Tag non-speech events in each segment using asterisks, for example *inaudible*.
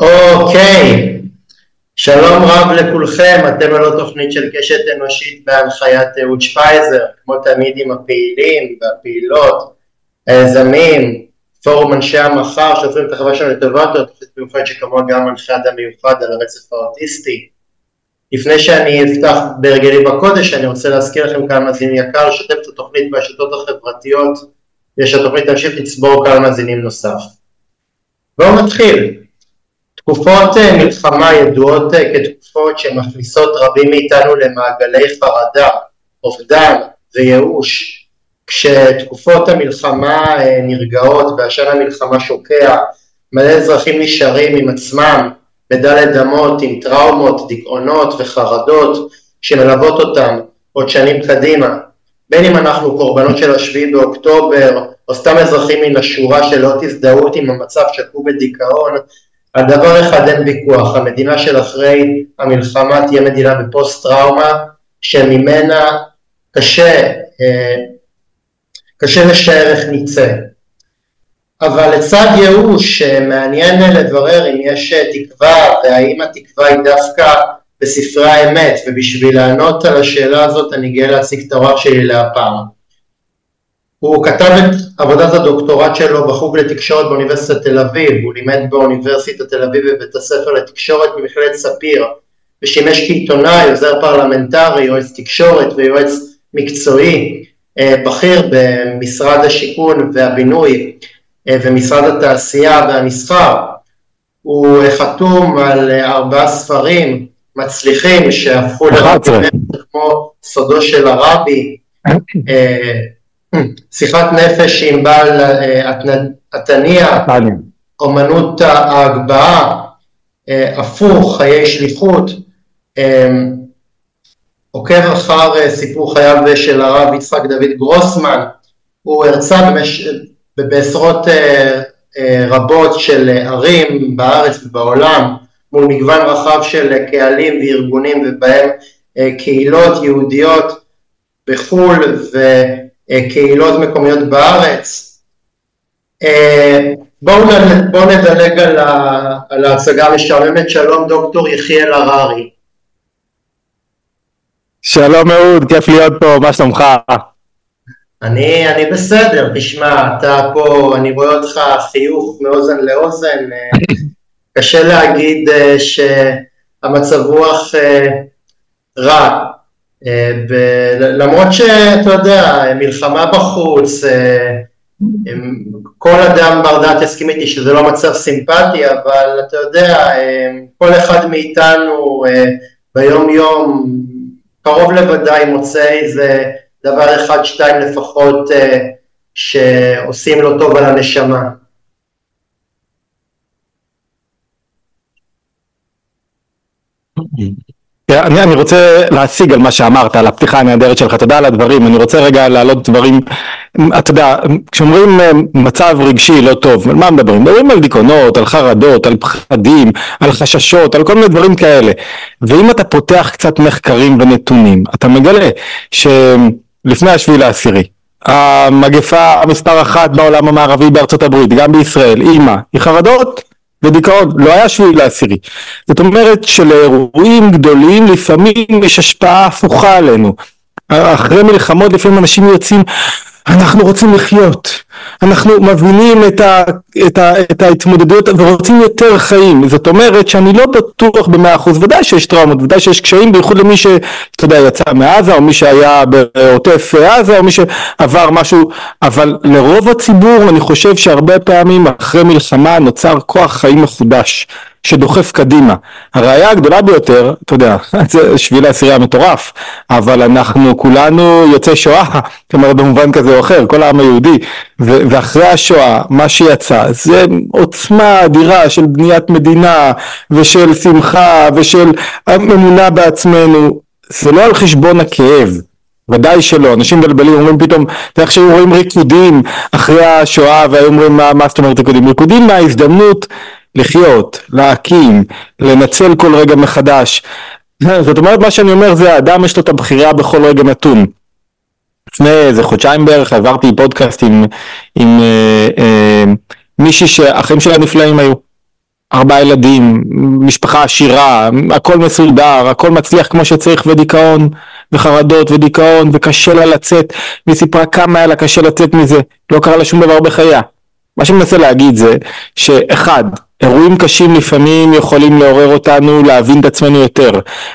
אוקיי, שלום רב לכולכם, אתם על התוכנית של קשת אנושית בהנחיית אהוד שפייזר, כמו תמיד עם הפעילים והפעילות, היזמים, פורום אנשי המחר שעושים את החברה שלנו לטובת התוכנית מיוחדת שכמוה גם מנחה אדם מיוחד על הרצף האוטיסטי. לפני שאני אפתח בהרגלי בקודש, אני רוצה להזכיר לכם כמה מאזינים יקר, לשתף את התוכנית ברשתות החברתיות, כדי שהתוכנית תמשיך לצבור קהל מאזינים נוסף. בואו נתחיל. תקופות אה, מלחמה ידועות אה, כתקופות שמכניסות רבים מאיתנו למעגלי חרדה, אובדן וייאוש. כשתקופות המלחמה אה, נרגעות ועשן המלחמה שוקע, מלא אזרחים נשארים עם עצמם בדלת אמות, עם טראומות, דיכאונות וחרדות שמלוות אותם עוד שנים קדימה. בין אם אנחנו קורבנות של השביעי באוקטובר, או סתם אזרחים מן השורה שלא תזדהות עם המצב שקעו בדיכאון, על דבר אחד אין ויכוח, המדינה של אחרי המלחמה תהיה מדינה בפוסט טראומה שממנה קשה, אה, קשה לשער איך נצא. אבל לצד ייאוש מעניין לברר אם יש תקווה והאם התקווה היא דווקא בספרי האמת ובשביל לענות על השאלה הזאת אני גאה להציג את האורח שלי להפעם. הוא כתב את עבודת הדוקטורט שלו בחוג לתקשורת באוניברסיטת תל אביב, הוא לימד באוניברסיטת תל אביב בבית הספר לתקשורת במכללת ספיר ושימש כעיתונאי, עוזר פרלמנטרי, יועץ תקשורת ויועץ מקצועי אה, בכיר במשרד השיכון והבינוי אה, ומשרד התעשייה והמסחר. הוא חתום על ארבעה ספרים מצליחים שהפכו לרבים כמו סודו של הרבי אה, שיחת נפש עם בעל התניא, אה, אומנות ההגבהה, אה, הפוך, חיי שליחות, אה, עוקב אחר סיפור חייו של הרב יצחק דוד גרוסמן, הוא הרצה במש... בעשרות רבות של ערים בארץ ובעולם מול מגוון רחב של קהלים וארגונים ובהם קהילות יהודיות בחו"ל ו... אה, קהילות מקומיות בארץ. אה, בואו בוא נדלג על, ה, על ההצגה המשעממת, שלום דוקטור יחיאל הררי. שלום אהוד, כיף להיות פה, מה שלומך? אני, אני בסדר, תשמע, אתה פה, אני רואה אותך חיוך מאוזן לאוזן, אה, קשה להגיד שהמצב רוח רע, למרות שאתה יודע, מלחמה בחוץ, אה, כל אדם בר דעת יסכים איתי שזה לא מצב סימפטי, אבל אתה יודע, אה, כל אחד מאיתנו ביום יום קרוב לוודאי מוצא איזה דבר אחד, שתיים לפחות שעושים לו טוב על הנשמה. אני, אני רוצה להשיג על מה שאמרת, על הפתיחה הנהדרת שלך, תודה על הדברים, אני רוצה רגע להעלות דברים, אתה יודע, כשאומרים אה, מצב רגשי לא טוב, על מה מדברים? מדברים על דיכאונות, על חרדות, על פחדים, על חששות, על כל מיני דברים כאלה, ואם אתה פותח קצת מחקרים ונתונים, אתה מגלה שלפני השביעי לעשירי, המגפה המספר אחת בעולם המערבי בארצות הברית, גם בישראל, אימא, היא חרדות, ודיכאון, לא היה שביעי לעשירי. זאת אומרת שלאירועים גדולים לפעמים יש השפעה הפוכה עלינו. אחרי מלחמות לפעמים אנשים יוצאים אנחנו רוצים לחיות, אנחנו מבינים את, ה, את, ה, את ההתמודדות ורוצים יותר חיים, זאת אומרת שאני לא בטוח במאה אחוז, ודאי שיש טראומות, ודאי שיש קשיים, בייחוד למי שאתה יודע יצא מעזה או מי שהיה בעוטף עזה או מי שעבר משהו, אבל לרוב הציבור אני חושב שהרבה פעמים אחרי מלחמה נוצר כוח חיים מחודש. שדוחף קדימה. הראייה הגדולה ביותר, אתה יודע, *laughs* זה שביל העשירי המטורף, אבל אנחנו כולנו יוצאי שואה, *laughs* אומרת במובן כזה או אחר, כל העם היהודי, ו- ואחרי השואה, מה שיצא זה עוצמה אדירה של בניית מדינה, ושל שמחה, ושל אמונה בעצמנו, זה לא על חשבון הכאב. ודאי שלא, אנשים מבלבלים, אומרים פתאום, אתה איך שהיו רואים ריקודים אחרי השואה והיו אומרים מה, מה זאת אומרת ריקודים? ריקודים מההזדמנות לחיות, להקים, לנצל כל רגע מחדש. זאת אומרת מה שאני אומר זה האדם יש לו את הבחירה בכל רגע נתון. לפני איזה חודשיים בערך העברתי פודקאסט עם, עם אה, אה, מישהי שהחיים שלה נפלאים היו. ארבעה ילדים, משפחה עשירה, הכל מסודר, הכל מצליח כמו שצריך ודיכאון וחרדות ודיכאון וקשה לה לצאת והיא סיפרה כמה היה לה קשה לצאת מזה, לא קרה לה שום דבר בחייה. מה שאני מנסה להגיד זה שאחד, אירועים קשים לפעמים יכולים לעורר אותנו להבין את עצמנו יותר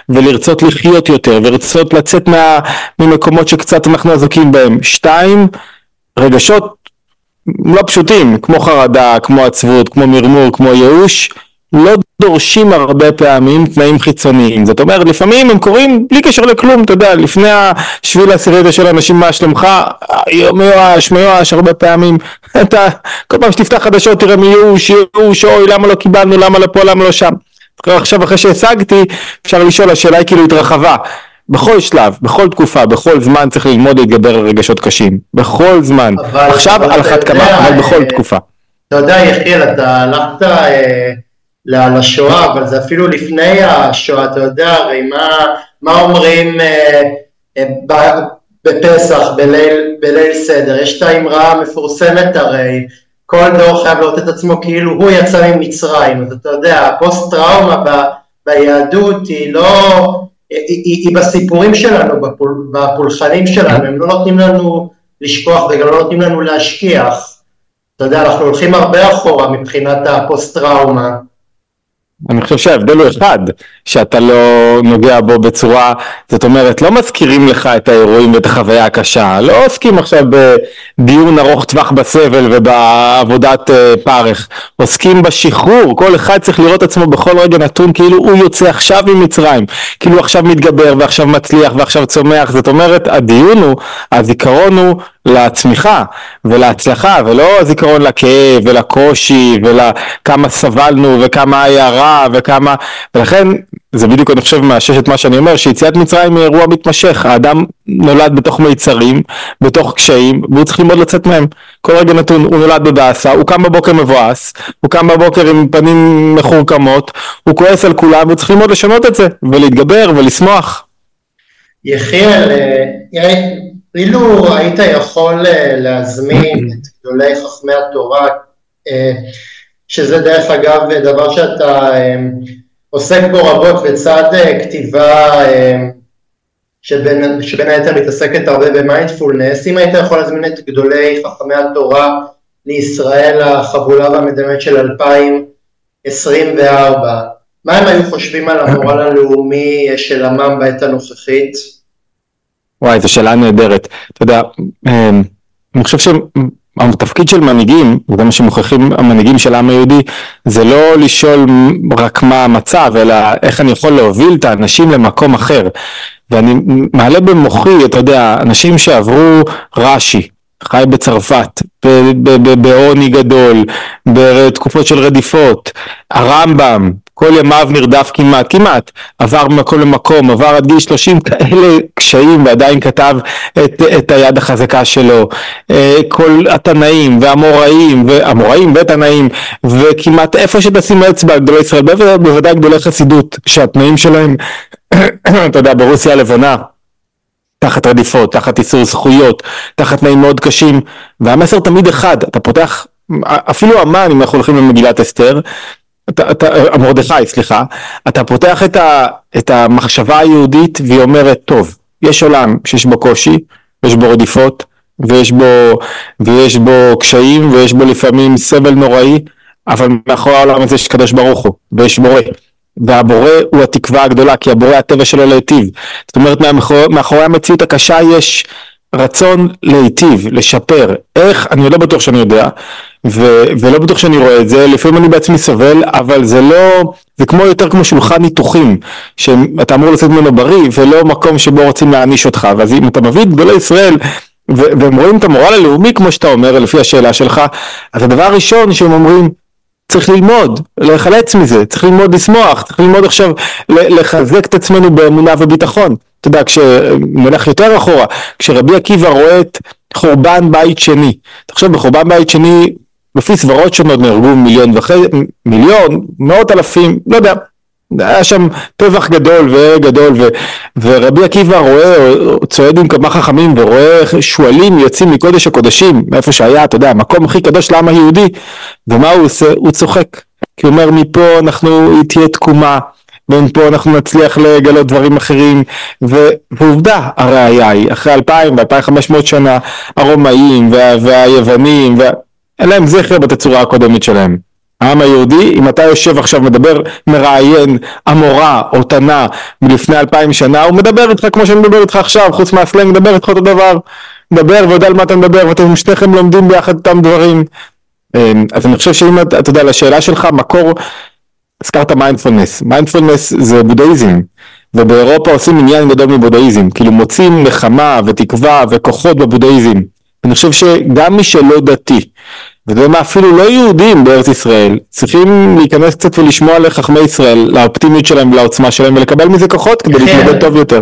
ולרצות לחיות יותר ולרצות לצאת מה, ממקומות שקצת אנחנו אזוקים בהם. שתיים, רגשות לא פשוטים כמו חרדה, כמו עצבות, כמו מרמור, כמו ייאוש לא דורשים הרבה פעמים תנאים חיצוניים, זאת אומרת לפעמים הם קורים בלי קשר לכלום, אתה יודע, לפני השביל העשירי של אנשים מה שלומך, מיואש, מיואש הרבה פעמים, *laughs* אתה כל פעם שתפתח חדשות תראה מיואש, ייאוש, אוי למה לא קיבלנו, למה לא פה, למה לא שם, עכשיו אחרי שהשגתי אפשר לשאול, השאלה היא כאילו התרחבה, בכל שלב, בכל תקופה, בכל זמן צריך ללמוד להתגבר על רגשות קשים, בכל זמן, עכשיו על אחת כמה, אבל בכל תקופה. אתה יודע יחיאל, אתה הלכת אה, לשואה, אבל זה אפילו לפני השואה, אתה יודע הרי מה, מה אומרים אה, אה, בפסח, בליל, בליל סדר, יש את האמרה המפורסמת הרי, כל דור חייב לראות את עצמו כאילו הוא יצא ממצרים, אז אתה יודע, הפוסט טראומה ב, ביהדות היא לא, היא, היא, היא בסיפורים שלנו, בפול, בפולחנים שלנו, הם לא נותנים לנו לשכוח וגם לא נותנים לנו להשכיח, אתה יודע, אנחנו הולכים הרבה אחורה מבחינת הפוסט טראומה. אני חושב שההבדל הוא אחד, שאתה לא נוגע בו בצורה, זאת אומרת, לא מזכירים לך את האירועים ואת החוויה הקשה, לא עוסקים עכשיו בדיון ארוך טווח בסבל ובעבודת uh, פרך, עוסקים בשחרור, כל אחד צריך לראות עצמו בכל רגע נתון כאילו הוא יוצא עכשיו ממצרים, כאילו עכשיו מתגבר ועכשיו מצליח ועכשיו צומח, זאת אומרת, הדיון הוא, הזיכרון הוא לצמיחה ולהצלחה ולא הזיכרון לכאב ולקושי ולכמה סבלנו וכמה היה רע וכמה ולכן זה בדיוק אני חושב מאשש את מה שאני אומר שיציאת מצרים היא אירוע מתמשך. האדם נולד בתוך מיצרים בתוך קשיים והוא צריך ללמוד לצאת מהם. כל רגע נתון הוא נולד בבאסה הוא קם בבוקר מבואס הוא קם בבוקר עם פנים מחורקמות הוא כועס על כולם והוא צריך ללמוד לשנות את זה ולהתגבר ולשמוח. יחיאל אה, אילו היית יכול אה, להזמין את גדולי חכמי התורה, אה, שזה דרך אגב דבר שאתה אה, עוסק בו רבות בצד כתיבה שבין, שבין היתר מתעסקת הרבה במיינדפולנס, אם היית יכול להזמין את גדולי חכמי התורה לישראל החבולה והמדממת של 2024, מה הם היו חושבים על המורל הלאומי של עמם בעת הנוכחית? וואי, זו שאלה נהדרת. אתה יודע, אני חושב שהתפקיד של מנהיגים, וזה מה שמוכיחים המנהיגים של העם היהודי, זה לא לשאול רק מה המצב, אלא איך אני יכול להוביל את האנשים למקום אחר. ואני מעלה במוחי, אתה יודע, אנשים שעברו רש"י, חי בצרפת, בעוני גדול, בתקופות של רדיפות, הרמב"ם, כל ימיו נרדף כמעט, כמעט, עבר ממקום למקום, עבר עד גיל 30 כאלה קשיים ועדיין כתב את, את היד החזקה שלו, אה, כל התנאים והאמוראים, המוראים והתנאים, וכמעט איפה שתשים אצבע גדולי ישראל, בוודאי גדולי חסידות, שהתנאים שלהם, *clears throat* אתה יודע, ברוסיה הלבנה, תחת רדיפות, תחת איסור זכויות, תחת תנאים מאוד קשים, והמסר תמיד אחד, אתה פותח, אפילו המן, אם אנחנו הולכים למגילת אסתר, אתה, אתה, מרדכי, סליחה, אתה פותח את, ה, את המחשבה היהודית והיא אומרת, טוב, יש עולם שיש בו קושי, יש בו רדיפות, ויש בו, ויש בו קשיים, ויש בו לפעמים סבל נוראי, אבל מאחורי העולם הזה יש קדוש ברוך הוא, ויש בורא. והבורא הוא התקווה הגדולה, כי הבורא הטבע שלו להיטיב. זאת אומרת, מאחורי, מאחורי המציאות הקשה יש רצון להיטיב, לשפר. איך? אני לא בטוח שאני יודע, ו- ולא בטוח שאני רואה את זה, לפעמים אני בעצמי סובל, אבל זה לא, זה כמו יותר כמו שולחן ניתוחים, שאתה אמור לצאת ממנו בריא, ולא מקום שבו רוצים להעניש אותך. ואז אם אתה מביא את גדולי ישראל, ו- והם רואים את המורל הלאומי, כמו שאתה אומר, לפי השאלה שלך, אז הדבר הראשון שהם אומרים, צריך ללמוד, להיחלץ מזה, צריך ללמוד לשמוח, צריך ללמוד עכשיו לחזק את עצמנו באמונה וביטחון. אתה יודע, כשנלך יותר אחורה, כשרבי עקיבא רואה את חורבן בית שני, תחשוב בחורבן בית שני, לפי סברות שונות נהרגו מיליון וחצי, מיליון, מאות אלפים, לא יודע, היה שם טבח גדול והרג גדול ו, ורבי עקיבא רואה, צועד עם כמה חכמים ורואה שועלים יוצאים מקודש הקודשים, מאיפה שהיה, אתה יודע, המקום הכי קדוש לעם היהודי, ומה הוא עושה? הוא צוחק. כי הוא אומר מפה אנחנו, תהיה תקומה, ומפה אנחנו נצליח לגלות דברים אחרים, ועובדה, הראיה היא, אחרי אלפיים ואלפיים חמש מאות שנה, הרומאים וה, והיוונים, וה... אין להם זכר בתצורה הקודמת שלהם. העם היהודי, אם אתה יושב עכשיו מדבר, מראיין אמורה או תנא מלפני אלפיים שנה, הוא מדבר איתך כמו שאני מדבר איתך עכשיו, חוץ מהסלנג, מדבר איתך אותו דבר. מדבר ויודע על מה אתה מדבר, ואתם שניכם לומדים ביחד אותם דברים. אמ, אז אני חושב שאם אתה יודע, לשאלה שלך, מקור, הזכרת מיינדפולנס, מיינדפולנס זה בודהיזם, ובאירופה עושים עניין גדול מבודהיזם, כאילו מוצאים נחמה ותקווה וכוחות בבודהיזם. אני חושב שגם מי שלא דתי, מה, אפילו לא יהודים בארץ ישראל, צריכים להיכנס קצת ולשמוע לחכמי ישראל, לאופטימיות שלהם ולעוצמה שלהם, ולקבל מזה כוחות כדי להתמודד טוב יותר.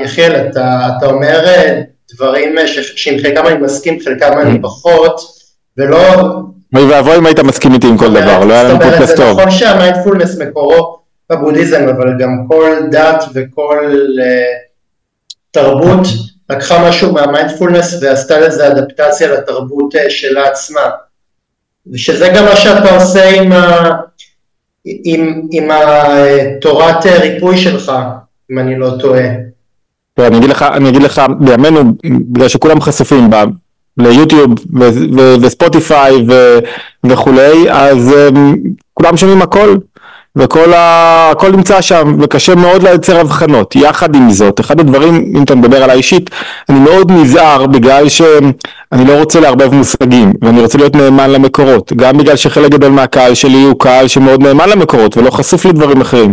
יחיאל, אתה, אתה אומר אה, דברים שעם חלקם אני מסכים, חלקם אני פחות, ולא... אוי ואבוי אם היית מסכים איתי עם כל דבר, לא היה לנו פודקאסט טוב. זה נכון שהמיינדפולנס מקורו בבודהיזם, אבל גם כל דת וכל uh, תרבות לקחה משהו מהמיינדפולנס ועשתה לזה אדפטציה לתרבות uh, שלה עצמה. ושזה גם מה שאתה עושה עם, ה, עם, עם התורת ריפוי שלך, אם אני לא טועה. אני אגיד לך, אני אגיד לך, בימינו, בגלל שכולם חשופים ב... ליוטיוב וספוטיפיי וכולי, אז um, כולם שומעים הכל, וכל ה... הכל נמצא שם, וקשה מאוד לייצר הבחנות. יחד עם זאת, אחד הדברים, אם אתה מדבר על האישית, אני מאוד נזהר בגלל שאני לא רוצה לערבב מושגים, ואני רוצה להיות נאמן למקורות, גם בגלל שחלק גדול מהקהל שלי הוא קהל שמאוד נאמן למקורות, ולא חשוף לדברים אחרים.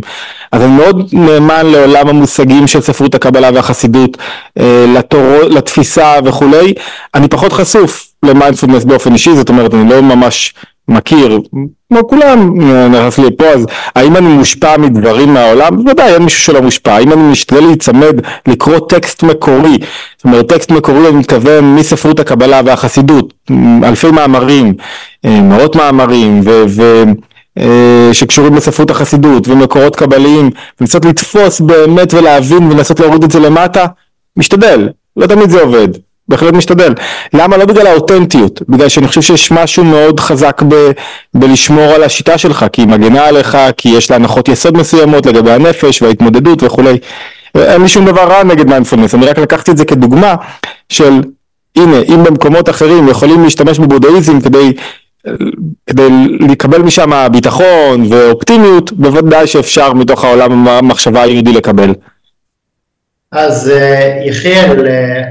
אז אני מאוד נאמן לעולם המושגים של ספרות הקבלה והחסידות, אה, לתור, לתפיסה וכולי, אני פחות חשוף למיינדפולנס באופן אישי, זאת אומרת אני לא ממש מכיר, כמו כולם נכנס לי פה, אז האם אני מושפע מדברים מהעולם? בוודאי, אין מישהו שלא מושפע. האם אני משתדל להיצמד, לקרוא טקסט מקורי? זאת אומרת, טקסט מקורי אני מתכוון מספרות הקבלה והחסידות, אלפי מאמרים, אה, מאות מאמרים, ו... ו אה, שקשורים לספרות החסידות ומקורות קבליים ולנסות לתפוס באמת ולהבין ולנסות להוריד את זה למטה, משתדל, לא תמיד זה עובד, בהחלט משתדל. למה? לא בגלל האותנטיות, בגלל שאני חושב שיש משהו מאוד חזק ב, בלשמור על השיטה שלך, כי היא מגנה עליך, כי יש לה הנחות יסוד מסוימות לגבי הנפש וההתמודדות וכולי. אין לי שום דבר רע נגד מיינדפולנס, אני רק לקחתי את זה כדוגמה של הנה, אם במקומות אחרים יכולים להשתמש בבודהיזם כדי כדי לקבל משם ביטחון ואופטימיות, בוודאי שאפשר מתוך העולם המחשבה היהודי לקבל. אז אה, יחיאל, אה,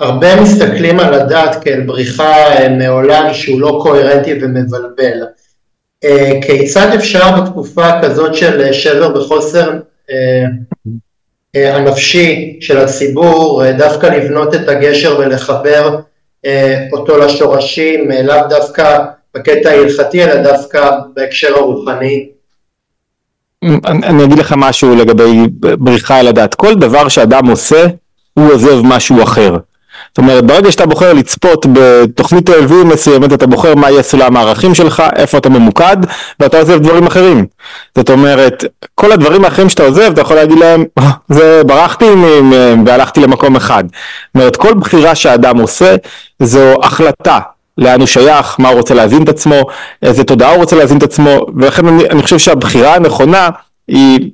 הרבה מסתכלים על הדת כאל בריחה אה, מעולם שהוא לא קוהרנטי ומבלבל. כיצד אפשר בתקופה כזאת של שבר וחוסר הנפשי של הציבור דווקא לבנות את הגשר ולחבר אותו לשורשים, לאו דווקא בקטע ההלכתי, אלא דווקא בהקשר הרוחני. אני, אני אגיד לך משהו לגבי בריחה אל הדת. כל דבר שאדם עושה, הוא עוזב משהו אחר. זאת אומרת, ברגע שאתה בוחר לצפות בתוכנית טלוויזיה מסוימת, אתה בוחר מה יהיה סולם הערכים שלך, איפה אתה ממוקד, ואתה עוזב דברים אחרים. זאת אומרת, כל הדברים האחרים שאתה עוזב, אתה יכול להגיד להם, אה, זה ברחתי מהם והלכתי למקום אחד. זאת אומרת, כל בחירה שאדם עושה, זו החלטה. לאן הוא שייך, מה הוא רוצה להזין את עצמו, איזה תודעה הוא רוצה להזין את עצמו, ולכן אני, אני חושב שהבחירה הנכונה היא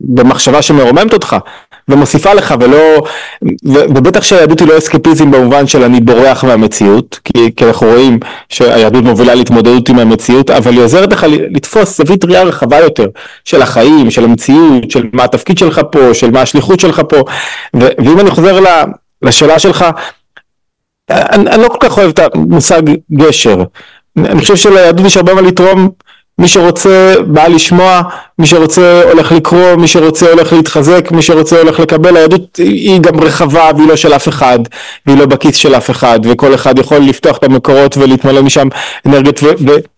במחשבה שמרוממת אותך ומוסיפה לך ולא, ו, ובטח שהיהדות היא לא אסקפיזם במובן של אני בורח מהמציאות, כי, כי אנחנו רואים שהיהדות מובילה להתמודדות עם המציאות, אבל היא עוזרת לך לתפוס זווית ראייה רחבה יותר של החיים, של המציאות, של מה התפקיד שלך פה, של מה השליחות שלך פה, ו, ואם אני חוזר לשאלה שלך, אני, אני לא כל כך אוהב את המושג גשר. אני חושב שליהדות יש הרבה מה לתרום. מי שרוצה בא לשמוע, מי שרוצה הולך לקרוא, מי שרוצה הולך להתחזק, מי שרוצה הולך לקבל, היהדות היא גם רחבה והיא לא של אף אחד, והיא לא בכיס של אף אחד, וכל אחד יכול לפתוח את המקורות ולהתמלא משם אנרגיות, ו-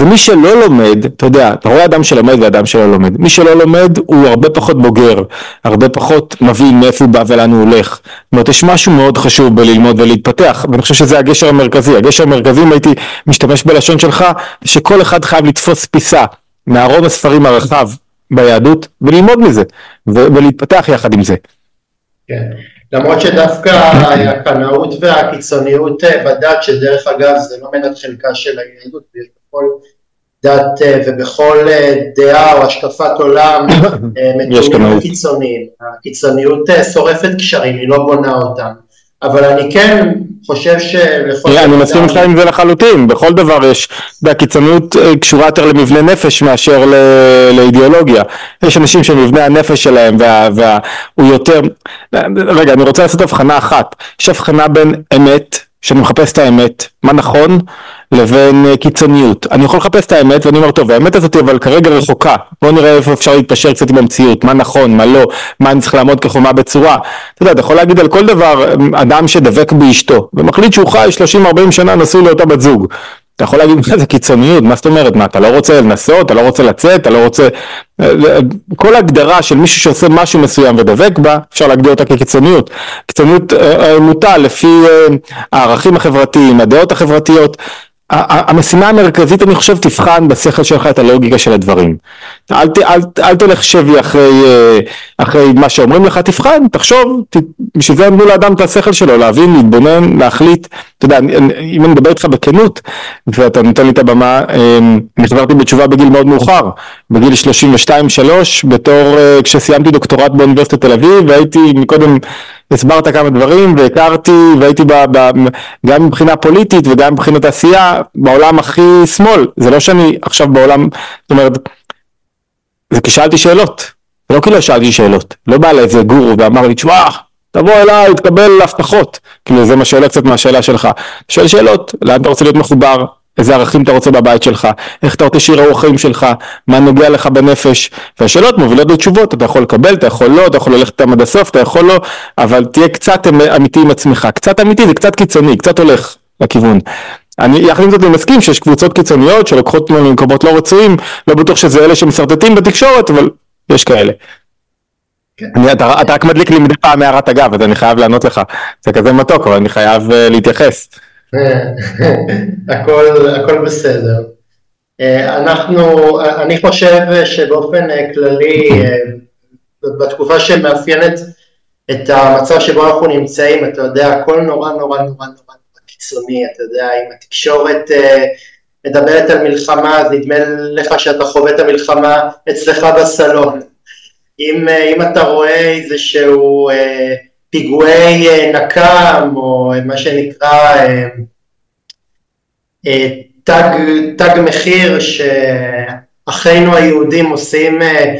ומי שלא לומד, אתה יודע, אתה רואה אדם שלומד ואדם שלא לומד, מי שלא לומד הוא הרבה פחות בוגר, הרבה פחות מבין מאיפה הוא בא ולאן הוא הולך. זאת אומרת, יש משהו מאוד חשוב בללמוד ולהתפתח, ואני חושב שזה הגשר המרכזי. הגשר המרכזי, אם הייתי משתמש בלשון שלך, שכל אחד חייב לתפוס פיסה מארון הספרים הרחב ביהדות, וללמוד מזה, ולהתפתח יחד עם זה. כן. למרות שדווקא הקנאות והקיצוניות בדת, שדרך אגב זה לא מנת חלקה של היהדות, בכל דת ובכל דעה או השקפת עולם *coughs* מתונים וקיצוניים. הקיצוניות שורפת קשרים, היא לא בונה אותם. אבל אני כן חושב שלכל... אני מסכים איתך עם זה לחלוטין, בכל דבר יש, והקיצוניות קשורה יותר למבנה נפש מאשר לאידיאולוגיה. יש אנשים שמבנה הנפש שלהם והוא יותר... רגע, אני רוצה לעשות הבחנה אחת. יש הבחנה בין אמת, שאני מחפש את האמת, מה נכון, לבין קיצוניות. אני יכול לחפש את האמת ואני אומר טוב האמת הזאת אבל כרגע רחוקה. בוא נראה איפה אפשר להתפשר קצת עם המציאות מה נכון מה לא מה אני צריך לעמוד כחומה בצורה. אתה יודע אתה יכול להגיד על כל דבר אדם שדבק באשתו ומחליט שהוא חי 30-40 שנה נשוי לאותה בת זוג. אתה יכול להגיד מה זה קיצוניות? מה זאת אומרת? מה אתה לא רוצה לנסות? אתה לא רוצה לצאת? אתה לא רוצה כל הגדרה של מישהו שעושה משהו מסוים ודבק בה אפשר להגדיר אותה כקיצוניות. קיצוניות מוטה לפי הערכים החברתיים הדעות החברתיות המשימה המרכזית אני חושב תבחן בשכל שלך את הלוגיקה של הדברים. אל, אל, אל תלך שבי אחרי, אחרי מה שאומרים לך תבחן תחשוב ת, בשביל זה נתנו לאדם את השכל שלו להבין להתבונן להחליט. אתה יודע אם אני מדבר איתך בכנות ואתה נותן לי את הבמה אני חזרתי בתשובה בגיל מאוד מאוחר. בגיל 32-3 בתור כשסיימתי דוקטורט באוניברסיטת תל אביב והייתי מקודם הסברת כמה דברים והכרתי והייתי ב, ב, גם מבחינה פוליטית וגם מבחינת עשייה בעולם הכי שמאל. זה לא שאני עכשיו בעולם זאת אומרת זה כי שאלתי שאלות. לא כי לא שאלתי שאלות. לא בא לאיזה גורו ואמר לי תשמע תבוא אליי תקבל הבטחות. כאילו זה מה שעולה קצת מהשאלה שלך. שואל שאלות לאן אתה רוצה להיות מחובר איזה ערכים אתה רוצה בבית שלך, איך אתה רוצה שיראו החיים שלך, מה נוגע לך בנפש, והשאלות מובילות לתשובות, אתה יכול לקבל, אתה יכול לא, אתה יכול ללכת איתם עד הסוף, אתה יכול לא, אבל תהיה קצת אמיתי עם עצמך, קצת אמיתי זה קצת קיצוני, קצת הולך לכיוון. אני יחד עם זאת אני מסכים שיש קבוצות קיצוניות שלוקחות אותנו למקומות לא רצויים, לא בטוח שזה אלה שמשרטטים בתקשורת, אבל יש כאלה. כן. אני, אתה, אתה רק מדליק לי מדי פעם הערת אגב, אז אני חייב לענות לך, זה כזה מתוק, אבל אני חייב uh, להתייחס. *laughs* הכל, הכל בסדר. אה, אנחנו, אני חושב שבאופן אה, כללי, אה, בתקופה שמאפיינת את המצב שבו אנחנו נמצאים, אתה יודע, הכל נורא נורא נורא נורא קיצוני, אתה יודע, אם התקשורת מדברת על מלחמה, אז נדמה לך שאתה חווה את המלחמה אצלך בסלון. אם, אם אתה רואה איזשהו פיגועי נקם, או מה שנקרא אה, תג, תג מחיר שאחינו היהודים עושים אה,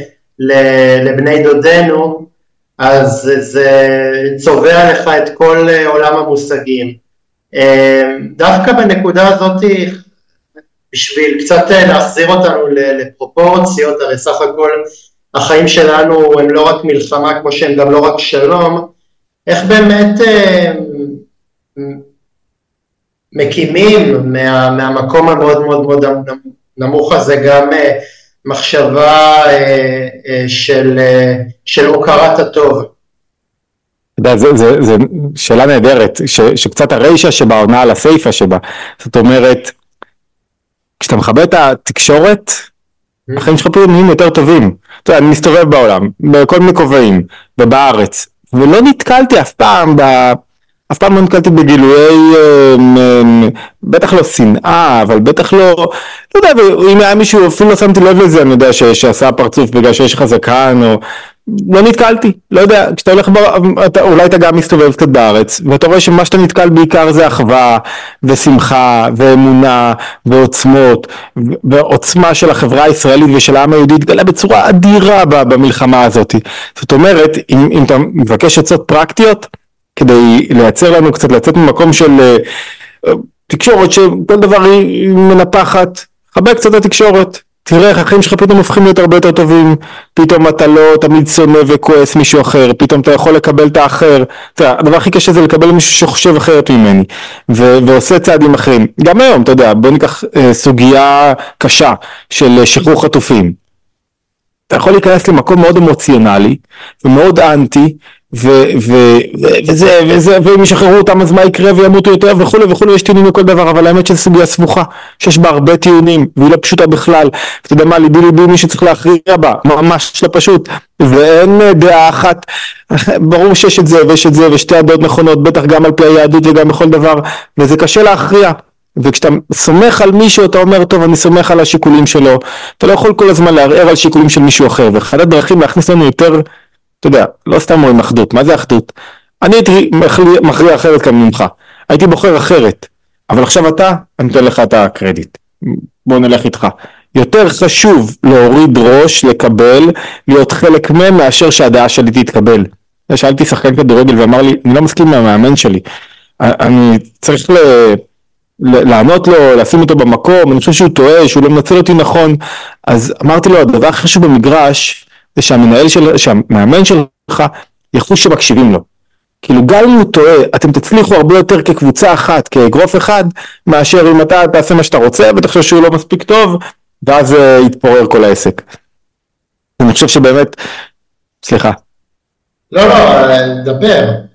לבני דודינו, אז זה צובע לך את כל אה, עולם המושגים. דווקא בנקודה הזאת, בשביל קצת להחזיר אותנו לפרופורציות, הרי סך הכל החיים שלנו הם לא רק מלחמה כמו שהם גם לא רק שלום, איך באמת מקימים מה, מהמקום המאוד מאוד מאוד נמוך הזה גם אה, מחשבה אה, אה, של, של הוקרת הטוב. זו שאלה נהדרת, ש, שקצת הרישה שבה עונה על הסיפה שבה, זאת אומרת, כשאתה מכבה את התקשורת, mm. החיים שלך פתאום נהיים יותר טובים. אתה יודע, אני מסתובב בעולם, בכל מיני כובעים, ובארץ, ולא נתקלתי אף פעם ב... אף פעם לא נתקלתי בגילויי, אמ, אמ, בטח לא שנאה, אבל בטח לא, לא יודע, אם היה מישהו, אפילו לא שמתי לב לזה, אני יודע שעשה פרצוף בגלל שיש לך זקן, או... לא נתקלתי, לא יודע, כשאתה הולך, בר... אתה, אולי אתה גם מסתובב קצת בארץ, ואתה רואה שמה שאתה נתקל בעיקר זה אחווה, ושמחה, ואמונה, ועוצמות, ועוצמה של החברה הישראלית ושל העם היהודי התגלה בצורה אדירה במלחמה הזאת. זאת אומרת, אם, אם אתה מבקש עצות פרקטיות, כדי לייצר לנו קצת לצאת ממקום של uh, תקשורת שכל דבר היא מנפחת, חבק קצת התקשורת, תראה איך החיים שלך פתאום הופכים להיות הרבה יותר טובים, פתאום אתה לא תמיד שונא וכועס מישהו אחר, פתאום אתה יכול לקבל את האחר, אתה יודע, הדבר הכי קשה זה לקבל מישהו שחושב אחרת ממני, ו- ועושה צעדים אחרים, גם היום, אתה יודע, בוא ניקח uh, סוגיה קשה של שחרור חטופים, אתה יכול להיכנס למקום מאוד אמוציונלי ומאוד אנטי וזה, וזה, ואם ישחררו אותם אז מה יקרה וימותו יותר וכולי וכולי, יש טיעונים לכל דבר, אבל האמת שזו סוגיה סבוכה, שיש בה הרבה טיעונים, והיא לא פשוטה בכלל, אתה יודע מה, ליבי ליבי מי שצריך להכריע בה, ממש לא פשוט, ואין דעה אחת, ברור שיש את זה ויש את זה ושתי הדעות נכונות, בטח גם על פי היהדות וגם בכל דבר, וזה קשה להכריע, וכשאתה סומך על מישהו אתה אומר טוב אני סומך על השיקולים שלו, אתה לא יכול כל הזמן לערער על שיקולים של מישהו אחר, ואחד הדרכים להכניס לנו יותר, אתה יודע, לא סתם אומרים אחדות, מה זה אחדות? אני הייתי מכריע אחרת כאן ממך, הייתי בוחר אחרת, אבל עכשיו אתה, אני אתן לך את הקרדיט, בוא נלך איתך. יותר חשוב להוריד ראש, לקבל, להיות חלק מהם מאשר שהדעה שלי תתקבל. שאלתי שחקן כדורגל ואמר לי, אני לא מסכים עם המאמן שלי, אני צריך ל... לענות לו, לשים אותו במקום, אני חושב שהוא טועה, שהוא לא מנצל אותי נכון, אז אמרתי לו, הדבר הכי חשוב במגרש, זה שהמנהל של, שהמאמן שלך יחוש שמקשיבים לו. כאילו גם אם הוא טועה, אתם תצליחו הרבה יותר כקבוצה אחת, כאגרוף אחד, מאשר אם אתה תעשה מה שאתה רוצה ותחשוב שהוא לא מספיק טוב, ואז uh, יתפורר כל העסק. אני חושב שבאמת, סליחה. לא, לא, דבר.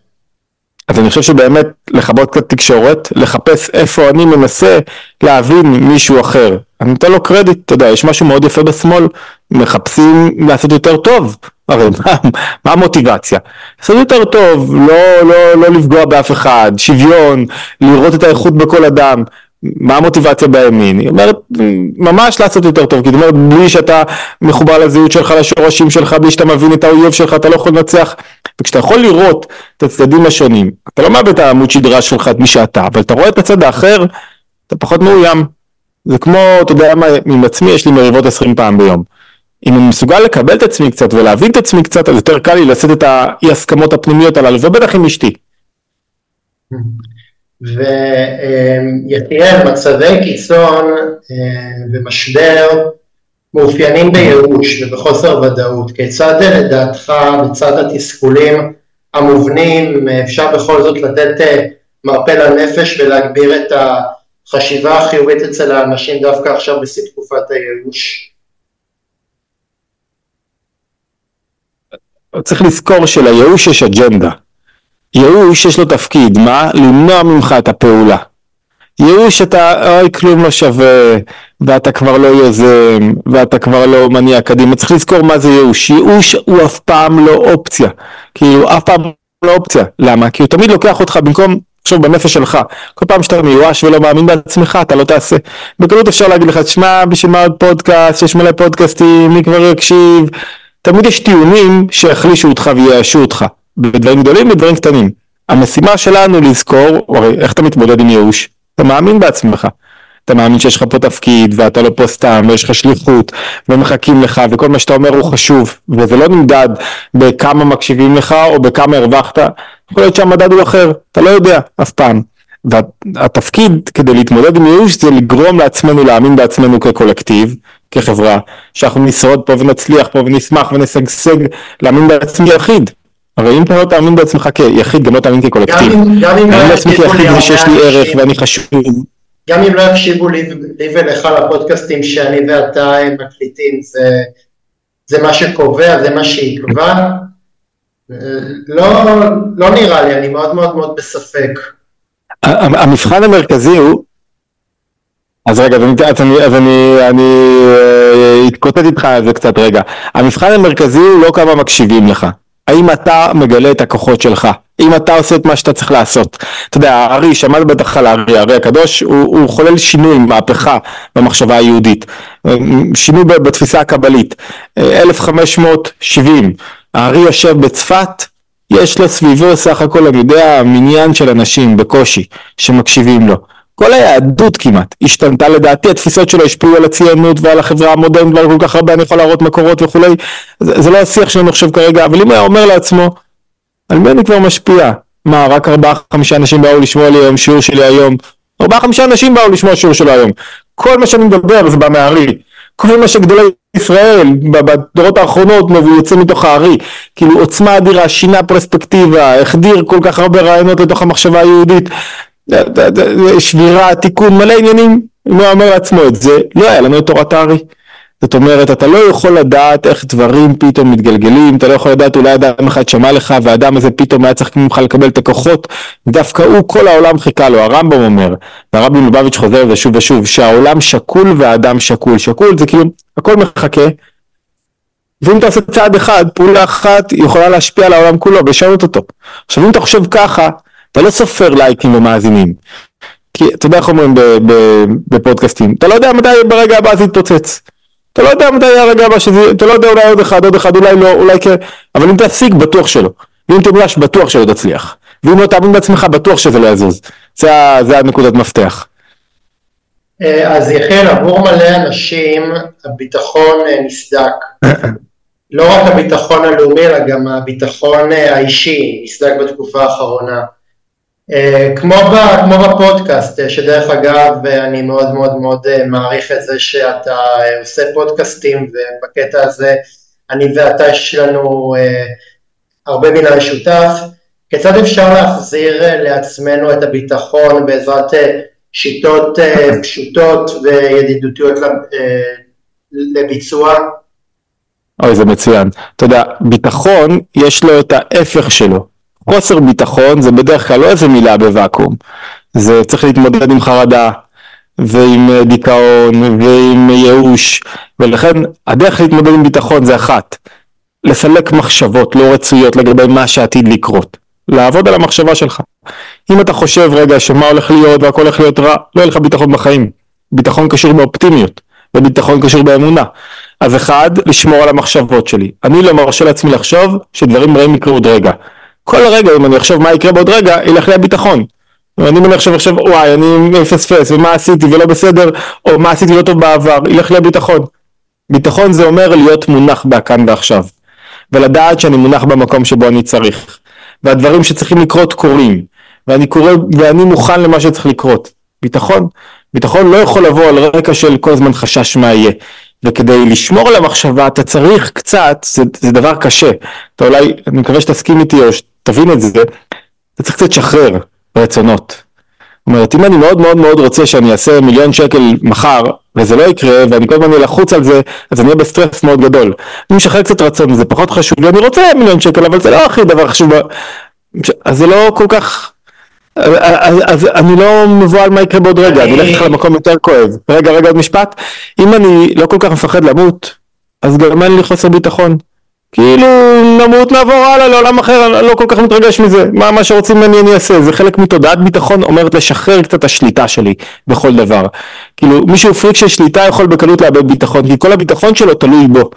אז אני חושב שבאמת לכבות קצת תקשורת, לחפש איפה אני מנסה להבין מישהו אחר. אני נותן לו קרדיט, אתה יודע, יש משהו מאוד יפה בשמאל, מחפשים לעשות יותר טוב. הרי *laughs* מה, מה המוטיבציה? לעשות יותר טוב, לא, לא, לא לפגוע באף אחד, שוויון, לראות את האיכות בכל אדם. מה המוטיבציה בימין? היא אומרת ממש לעשות יותר טוב, כי היא אומרת בלי שאתה מחובר לזהות שלך, לשורשים שלך, בלי שאתה מבין את האויב שלך, אתה לא יכול לנצח. וכשאתה יכול לראות את הצדדים השונים, אתה לא מאבד את העמוד שדרה שלך, את מי שאתה, אבל אתה רואה את הצד האחר, אתה פחות מאוים. זה כמו, אתה יודע מה, עם עצמי יש לי מריבות עשרים פעם ביום. אם אני מסוגל לקבל את עצמי קצת ולהבין את עצמי קצת, אז יותר קל לי לשאת את האי הסכמות הפנימיות הללו, ובטח עם אשתי. ויחיאל, מצבי קיצון אה, ומשבר מאופיינים בייאוש ובחוסר ודאות. כיצד לדעתך, לצד התסכולים המובנים, אפשר בכל זאת לתת אה, מרפא לנפש ולהגביר את החשיבה החיובית אצל האנשים דווקא עכשיו בשיא תקופת הייאוש? צריך לזכור שלייאוש יש אג'נדה. ייאוש יש לו תפקיד, מה? למנוע ממך את הפעולה. ייאוש אתה, אוי כלום לא שווה, ואתה כבר לא יוזם, ואתה כבר לא מניע קדימה, צריך לזכור מה זה ייאוש. ייאוש הוא אף פעם לא אופציה, כאילו אף פעם לא אופציה. למה? כי הוא תמיד לוקח אותך במקום, עכשיו בנפש שלך, כל פעם שאתה מיואש ולא מאמין בעצמך, אתה לא תעשה. בקלות אפשר להגיד לך, תשמע, בשביל מה עוד פודקאסט, יש מלא פודקאסטים, מי כבר יקשיב? תמיד יש טיעונים שיחלישו אותך וייאשו אותך. בדברים גדולים ובדברים קטנים. המשימה שלנו לזכור, הרי איך אתה מתמודד עם ייאוש? אתה מאמין בעצמך. אתה מאמין שיש לך פה תפקיד ואתה לא פה סתם ויש לך שליחות ומחכים לך וכל מה שאתה אומר הוא חשוב וזה לא נמדד בכמה מקשיבים לך או בכמה הרווחת יכול להיות שהמדד הוא אחר אתה לא יודע אף פעם והתפקיד כדי להתמודד עם ייאוש זה לגרום לעצמנו להאמין בעצמנו כקולקטיב כחברה שאנחנו נשרוד פה ונצליח פה ונשמח ונשגשג להאמין בעצמי יחיד הרי אם אתה לא תאמין בעצמך כיחיד, גם לא תאמין כקולקטיב. גם אם לא יקשיבו לי ושיש לי ערך ואני חשוב. גם אם לא יקשיבו לי ולך לפודקאסטים שאני ואתה מקליטים, זה, מה שקובע, זה מה שיקבע. לא, לא נראה לי, אני מאוד מאוד מאוד בספק. המבחן המרכזי הוא, אז רגע, אז אני, אז אני, אני אה, אתקוטט איתך על זה קצת רגע. המבחן המרכזי הוא לא כמה מקשיבים לך. האם אתה מגלה את הכוחות שלך? אם אתה עושה את מה שאתה צריך לעשות. אתה יודע, הארי, שמעת בטח על הארי, הארי הקדוש, הוא, הוא חולל שינוי, מהפכה במחשבה היהודית. שינוי בתפיסה הקבלית. 1570, הארי יושב בצפת, יש לו סביבו סך הכל, אני יודע, מניין של אנשים בקושי, שמקשיבים לו. כל היהדות כמעט השתנתה לדעתי, התפיסות שלו השפיעו על הציונות ועל החברה המודרנית ועל כל כך הרבה, אני יכול להראות מקורות וכולי, זה, זה לא השיח שלנו עכשיו כרגע, אבל אם היה אומר לעצמו, על מי אני כבר משפיע? מה, רק ארבעה חמישה אנשים באו לשמוע לי היום שיעור שלי היום? ארבעה חמישה אנשים באו לשמוע שיעור שלו היום. כל מה שאני מדבר זה בא מהארי. כל מה שגדולי ישראל בדורות האחרונות יוצא מתוך הארי. כאילו עוצמה אדירה, שינה פרספקטיבה, החדיר כל כך הרבה רעיונות לתוך המחשבה היהודית. שבירה, תיקון, מלא עניינים, אם הוא אומר לעצמו את זה, לא היה לנו את תורת הארי. זאת אומרת, אתה לא יכול לדעת איך דברים פתאום מתגלגלים, אתה לא יכול לדעת אולי אדם אחד שמע לך והאדם הזה פתאום היה צריך ממך לקבל את הכוחות, דווקא הוא, כל העולם חיכה לו, הרמב"ם אומר, והרבי מלובביץ' חוזר על זה שוב ושוב, שהעולם שקול והאדם שקול, שקול זה כאילו, הכל מחכה, ואם אתה עושה צעד אחד, פעולה אחת יכולה להשפיע על העולם כולו ולשנות אותו. עכשיו אם אתה חושב ככה, אתה לא סופר לייקים ומאזינים. כי אתה יודע איך אומרים בפודקאסטים, אתה לא יודע מתי ברגע הבא זה יתפוצץ. אתה לא יודע מתי הרגע הבא שזה, אתה לא יודע אולי עוד אחד, עוד אחד, אולי לא, אולי כן, אבל אם תשיג בטוח שלא. ואם תמיש בטוח שלא תצליח. ואם לא תאמין בעצמך בטוח שזה לא יזוז. זה, זה הנקודת מפתח. אה, אז יחיאל, עבור מלא אנשים הביטחון אה, נסדק. *coughs* לא רק הביטחון הלאומי, אלא גם הביטחון אה, האישי נסדק בתקופה האחרונה. כמו, ב, כמו בפודקאסט, שדרך אגב אני מאוד מאוד מאוד מעריך את זה שאתה עושה פודקאסטים ובקטע הזה אני ואתה יש לנו הרבה מן המשותף. כיצד אפשר להחזיר לעצמנו את הביטחון בעזרת שיטות אה, פשוטות וידידותיות אה, לביצוע? אוי זה מצוין. אתה יודע, ביטחון יש לו את ההפך שלו. חוסר ביטחון זה בדרך כלל לא איזה מילה בוואקום. זה צריך להתמודד עם חרדה ועם אה, דיכאון ועם ייאוש ולכן הדרך להתמודד עם ביטחון זה אחת. לסלק מחשבות לא רצויות לגבי מה שעתיד לקרות. לעבוד על המחשבה שלך. אם אתה חושב רגע שמה הולך להיות והכל הולך להיות רע, לא יהיה לך ביטחון בחיים. ביטחון קשור באופטימיות, וביטחון קשור באמונה. אז אחד, לשמור על המחשבות שלי. אני לא מרשה לעצמי לחשוב שדברים רעים יקרו עוד רגע. כל רגע אם אני אחשוב מה יקרה בעוד רגע, ילך לי הביטחון. ואני מניח עכשיו עכשיו וואי אני מפספס ומה עשיתי ולא בסדר או מה עשיתי לא טוב בעבר ילך לי הביטחון. ביטחון זה אומר להיות מונח בכאן ועכשיו ולדעת שאני מונח במקום שבו אני צריך והדברים שצריכים לקרות קורים, ואני קורא, ואני מוכן למה שצריך לקרות. ביטחון, ביטחון לא יכול לבוא על רקע של כל הזמן חשש מה יהיה. וכדי לשמור על המחשבה אתה צריך קצת, זה, זה דבר קשה, אתה אולי, אני מקווה שתסכים איתי או שתבין את זה, אתה צריך קצת לשחרר רצונות. זאת אומרת, אם אני מאוד מאוד מאוד רוצה שאני אעשה מיליון שקל מחר, וזה לא יקרה, ואני כל הזמן אהיה לחוץ על זה, אז אני אהיה בסטרס מאוד גדול. אני משחרר קצת רצון, זה פחות חשוב לי, אני רוצה מיליון שקל, אבל זה לא הכי דבר חשוב, אז זה לא כל כך... אז, אז אני לא מבוהל מה יקרה בעוד רגע, אני אלך לך למקום יותר כואב. רגע, רגע, עוד משפט. אם אני לא כל כך מפחד למות, אז גם אין לי חוסר ביטחון. כאילו נמות נעבור הלאה לעולם אחר, אני לא כל כך מתרגש מזה, מה, מה שרוצים ממני אני אעשה, זה חלק מתודעת ביטחון אומרת לשחרר קצת השליטה שלי בכל דבר. כאילו מישהו פריק של שליטה יכול בקלות לאבד ביטחון, כי כל הביטחון שלו תלוי בו.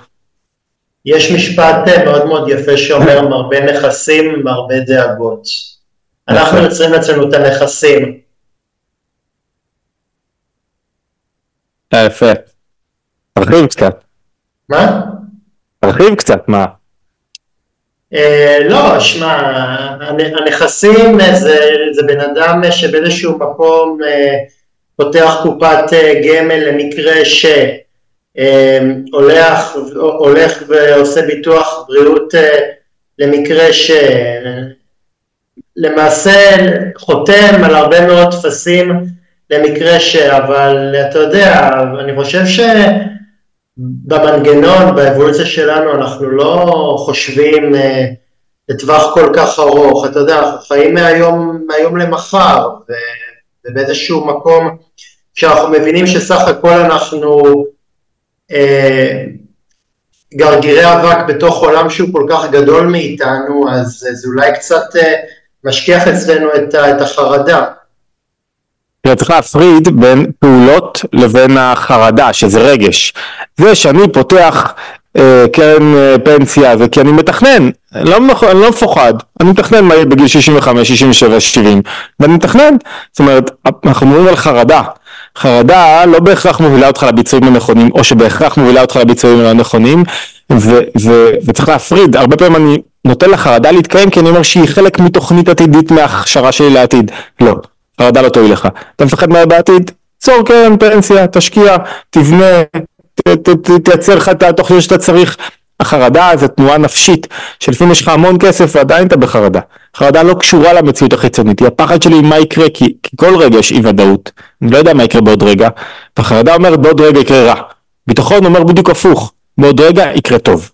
יש משפט אה, מאוד מאוד יפה שאומר מרבה נכסים, מרבה דאגות. אנחנו יוצרים אצלנו את הנכסים. אה, יפה. תרחיב קצת. מה? תרחיב קצת, מה? אה, לא, שמע, הנכסים זה, זה בן אדם שבאיזשהו מקום אה, פותח קופת אה, גמל למקרה שהולך הולך ועושה ביטוח בריאות למקרה שלמעשה חותם על הרבה מאוד טפסים למקרה ש... אבל אתה יודע, אני חושב ש... במנגנון, באבולוציה שלנו, אנחנו לא חושבים אה, לטווח כל כך ארוך, אתה יודע, אנחנו חיים מהיום, מהיום למחר, ובאיזשהו מקום כשאנחנו מבינים שסך הכל אנחנו אה, גרגירי אבק בתוך עולם שהוא כל כך גדול מאיתנו, אז זה אולי קצת אה, משכיח אצלנו את, את החרדה. תראה, צריך להפריד בין פעולות לבין החרדה, שזה רגש. זה שאני פותח אה, קרן אה, פנסיה זה כי אני מתכנן, לא, אני לא מפוחד, אני מתכנן מה יהיה בגיל 65, 67, 70, ואני מתכנן. זאת אומרת, אנחנו מדברים על חרדה. חרדה לא בהכרח מובילה אותך לביצועים הנכונים, או שבהכרח מובילה אותך לביצועים הלא נכונים, ו- ו- וצריך להפריד, הרבה פעמים אני נותן לחרדה להתקיים כי אני אומר שהיא חלק מתוכנית עתידית מההכשרה שלי לעתיד. לא, חרדה לא תועיל לך. אתה מפחד מה בעתיד? צור קרן פנסיה, תשקיע, תבנה, תייצר לך את התוכניות שאתה צריך. החרדה זה תנועה נפשית, שלפעמים יש לך המון כסף ועדיין אתה בחרדה. חרדה לא קשורה למציאות החיצונית, היא הפחד שלי מה יקרה, כי, כי כל רגע יש אי ודאות, אני לא יודע מה יקרה בעוד רגע, וחרדה אומרת בעוד רגע יקרה רע. ביטחון אומר בדיוק הפוך, בעוד רגע יקרה טוב.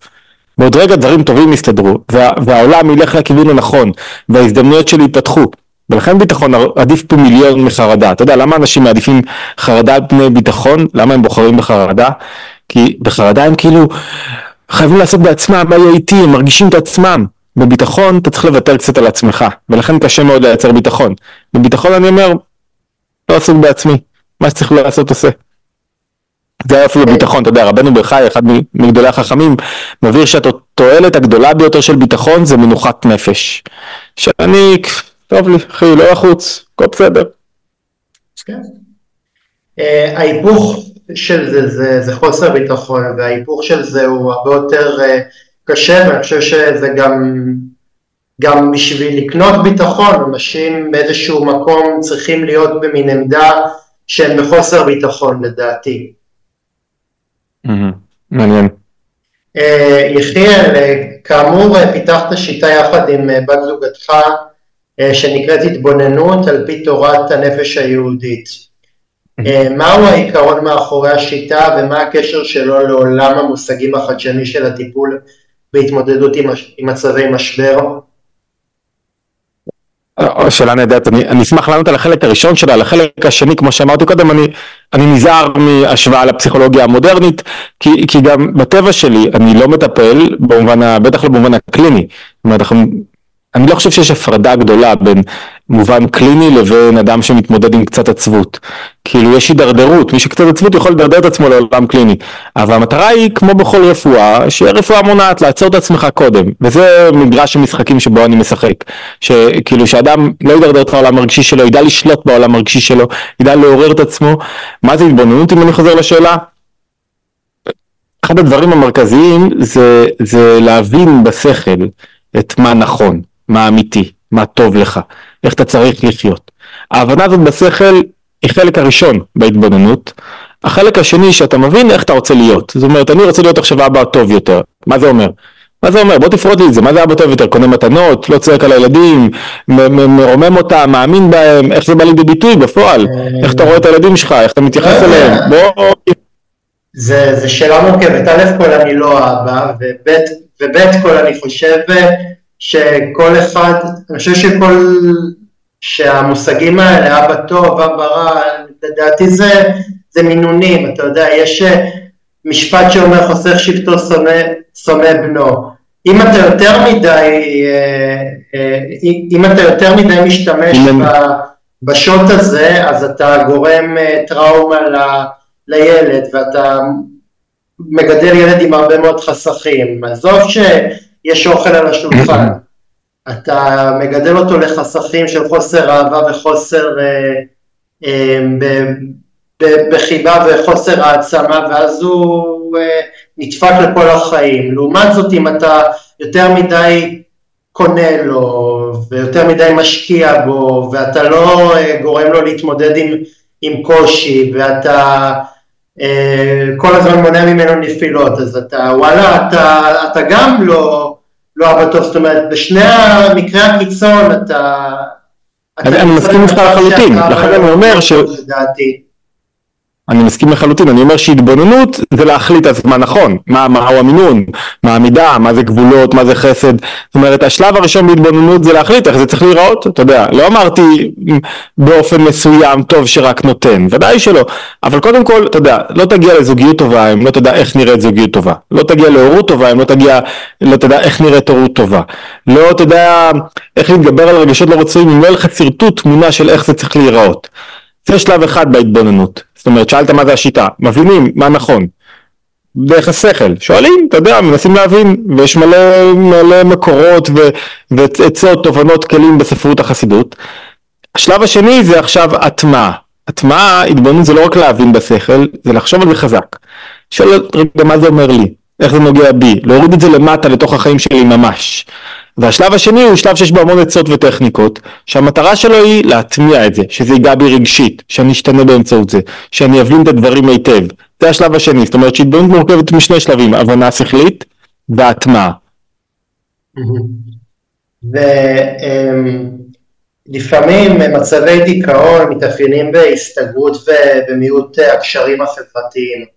בעוד רגע דברים טובים יסתדרו, וה, והעולם ילך לכיוון הנכון, וההזדמנויות שלי ייפתחו. ולכן ביטחון עדיף פה מיליון מחרדה. אתה יודע למה אנשים מעדיפים חרדה על פני ביטחון? למה הם בוחרים בחרדה? כי בחרדה הם כאילו חייבים לעשות בעצמם מה יהיה איתי, הם מרגישים את עצמם. בביטחון אתה צריך לוותר קצת על עצמך, ולכן קשה מאוד לייצר ביטחון. בביטחון אני אומר, לא עסוק בעצמי, מה שצריך לעשות עושה. זה היה אפילו ביטחון, אתה יודע, רבנו בחי, אחד מגדולי החכמים, מבהיר שהתועלת הגדולה ביותר של ביטחון זה מנוחת נפש. שאני, טוב לי, אחי, לא לחוץ, הכל בסדר. כן. אה, ההיפוך של זה, זה זה חוסר ביטחון, וההיפוך של זה הוא הרבה יותר אה, קשה, ואני חושב שזה גם, גם בשביל לקנות ביטחון, אנשים באיזשהו מקום צריכים להיות במין עמדה שהם בחוסר ביטחון לדעתי. מעניין. אה, יחיאל, כאמור פיתחת שיטה יחד עם בת זוגתך שנקראת התבוננות על פי תורת הנפש היהודית. אה, מהו העיקרון מאחורי השיטה ומה הקשר שלו לעולם המושגים החדשני של הטיפול בהתמודדות עם, עם מצבי משבר? אה, שאלה נהדרת, אני, אני אשמח לענות על החלק הראשון שלה, על החלק השני, כמו שאמרתי קודם, אני, אני נזהר מהשוואה לפסיכולוגיה המודרנית, כי, כי גם בטבע שלי אני לא מטפל, במובן, בטח לא במובן הקליני, זאת אומרת, אנחנו אני לא חושב שיש הפרדה גדולה בין מובן קליני לבין אדם שמתמודד עם קצת עצבות. כאילו יש הידרדרות, מי שקצת עצבות יכול לדרדר את עצמו לעולם קליני. אבל המטרה היא, כמו בכל רפואה, שיהיה רפואה מונעת, לעצור את עצמך קודם. וזה מגרש המשחקים שבו אני משחק. שכאילו שאדם לא ידרדר את העולם הרגשי שלו, ידע לשלוט בעולם הרגשי שלו, ידע לעורר את עצמו. מה זה התבוננות אם אני חוזר לשאלה? אחד הדברים המרכזיים זה, זה להבין בשכל את מה נכון. מה אמיתי, מה טוב לך, איך אתה צריך לחיות. ההבנה הזאת בשכל היא חלק הראשון בהתבוננות. החלק השני שאתה מבין איך אתה רוצה להיות. זאת אומרת, אני רוצה להיות עכשיו אבא טוב יותר. מה זה אומר? מה זה אומר? בוא תפרוט לי את זה, מה זה אבא טוב יותר? קונה מתנות, לא צועק על הילדים, מרומם אותם, מאמין בהם, איך זה בא לידי ביטוי בפועל? איך אתה רואה את הילדים שלך, איך אתה מתייחס אליהם? בוא... זה שאלה מורכבת, א' כל אני לא אבא, וב' כל אני חושב שכל אחד, אני חושב שכל, שהמושגים האלה, אבא טוב, אבא רע, לדעתי זה, זה מינונים, אתה יודע, יש אה, משפט שאומר חוסך שבטו שונא, שונא בנו. אם אתה יותר מדי, אה, אה, אם אתה יותר מדי משתמש בשוט הזה, אז אתה גורם טראומה ל, לילד, ואתה מגדל ילד עם הרבה מאוד חסכים. עזוב ש... יש אוכל על השולחן, *clears throat* אתה מגדל אותו לחסכים של חוסר אהבה וחוסר אה, אה, בחיבה וחוסר העצמה, ואז הוא אה, נדפק לכל החיים. לעומת זאת, אם אתה יותר מדי קונה לו, ויותר מדי משקיע בו, ואתה לא אה, גורם לו להתמודד עם, עם קושי, ואתה אה, כל הזמן מונע ממנו נפילות, אז אתה, וואלה, אתה, אתה גם לא, לא אבא טוב, זאת אומרת, בשני המקרי הקיצון אתה... אני מסכים איתך לחלוטין, לכן אני אומר ש... אני מסכים לחלוטין, אני אומר שהתבוננות זה להחליט אז מה נכון, מה, מהו המינון, מה המידה, מה זה גבולות, מה זה חסד, זאת אומרת השלב הראשון בהתבוננות זה להחליט איך זה צריך להיראות, אתה יודע, לא אמרתי באופן מסוים טוב שרק נותן, ודאי שלא, אבל קודם כל, אתה יודע, לא תגיע לזוגיות טובה אם לא תדע איך נראית זוגיות טובה, לא תגיע להורות טובה אם לא תגיע, לא תדע איך נראית הורות טובה, לא תדע איך להתגבר על רגשות לא רצויים אם לא יהיה לך שרטוט תמונה של איך זה צריך להיראות. זה שלב אחד בהתבוננות. זאת אומרת, שאלת מה זה השיטה, מבינים מה נכון. דרך השכל, שואלים, אתה יודע, מנסים להבין, ויש מלא, מלא מקורות ועצות, תובנות, כלים בספרות החסידות. השלב השני זה עכשיו הטמעה. הטמעה, התבוננות זה לא רק להבין בשכל, זה לחשוב על זה חזק. שואל רגע מה זה אומר לי, איך זה נוגע בי, להוריד את זה למטה לתוך החיים שלי ממש. והשלב השני הוא שלב שיש בו המון עצות וטכניקות, שהמטרה שלו היא להטמיע את זה, שזה ייגע בי רגשית, שאני אשתנה באמצעות זה, שאני אבין את הדברים היטב. זה השלב השני, זאת אומרת שהתבוננות מורכבת משני שלבים, הבנה שכלית והטמעה. ולפעמים מצבי דיכאון מתאפיינים בהסתגרות ובמיעוט הקשרים החברתיים.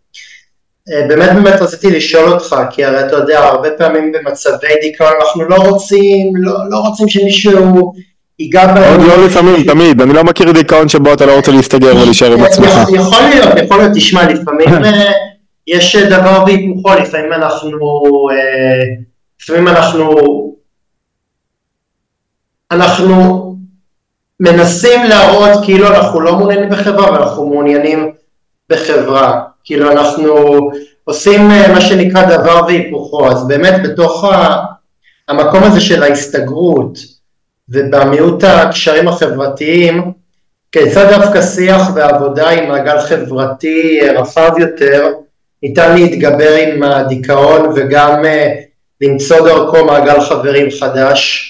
אה, באמת באמת רציתי לשאול אותך, כי הרי אתה יודע, הרבה פעמים במצבי דיכאון אנחנו לא רוצים, לא, לא רוצים שמישהו ייגע בהם. עוד לא לפעמים, תמיד, אני לא מכיר דיכאון שבו אתה לא רוצה להסתגר ולהישאר עם עצמך. יכול להיות, יכול להיות, תשמע, לפעמים אה, יש דבר והיפוכו, לפעמים אנחנו, אה, לפעמים אנחנו, אנחנו מנסים להראות כאילו אנחנו לא מעוניינים בחברה, אבל אנחנו מעוניינים בחברה. כאילו אנחנו עושים אה, מה שנקרא דבר והיפוכו, אז באמת בתוך המקום הזה של ההסתגרות ובמיעוט הקשרים החברתיים, כיצד דווקא שיח ועבודה עם מעגל חברתי רחב יותר ניתן להתגבר עם הדיכאון וגם אה, למצוא דרכו מעגל חברים חדש.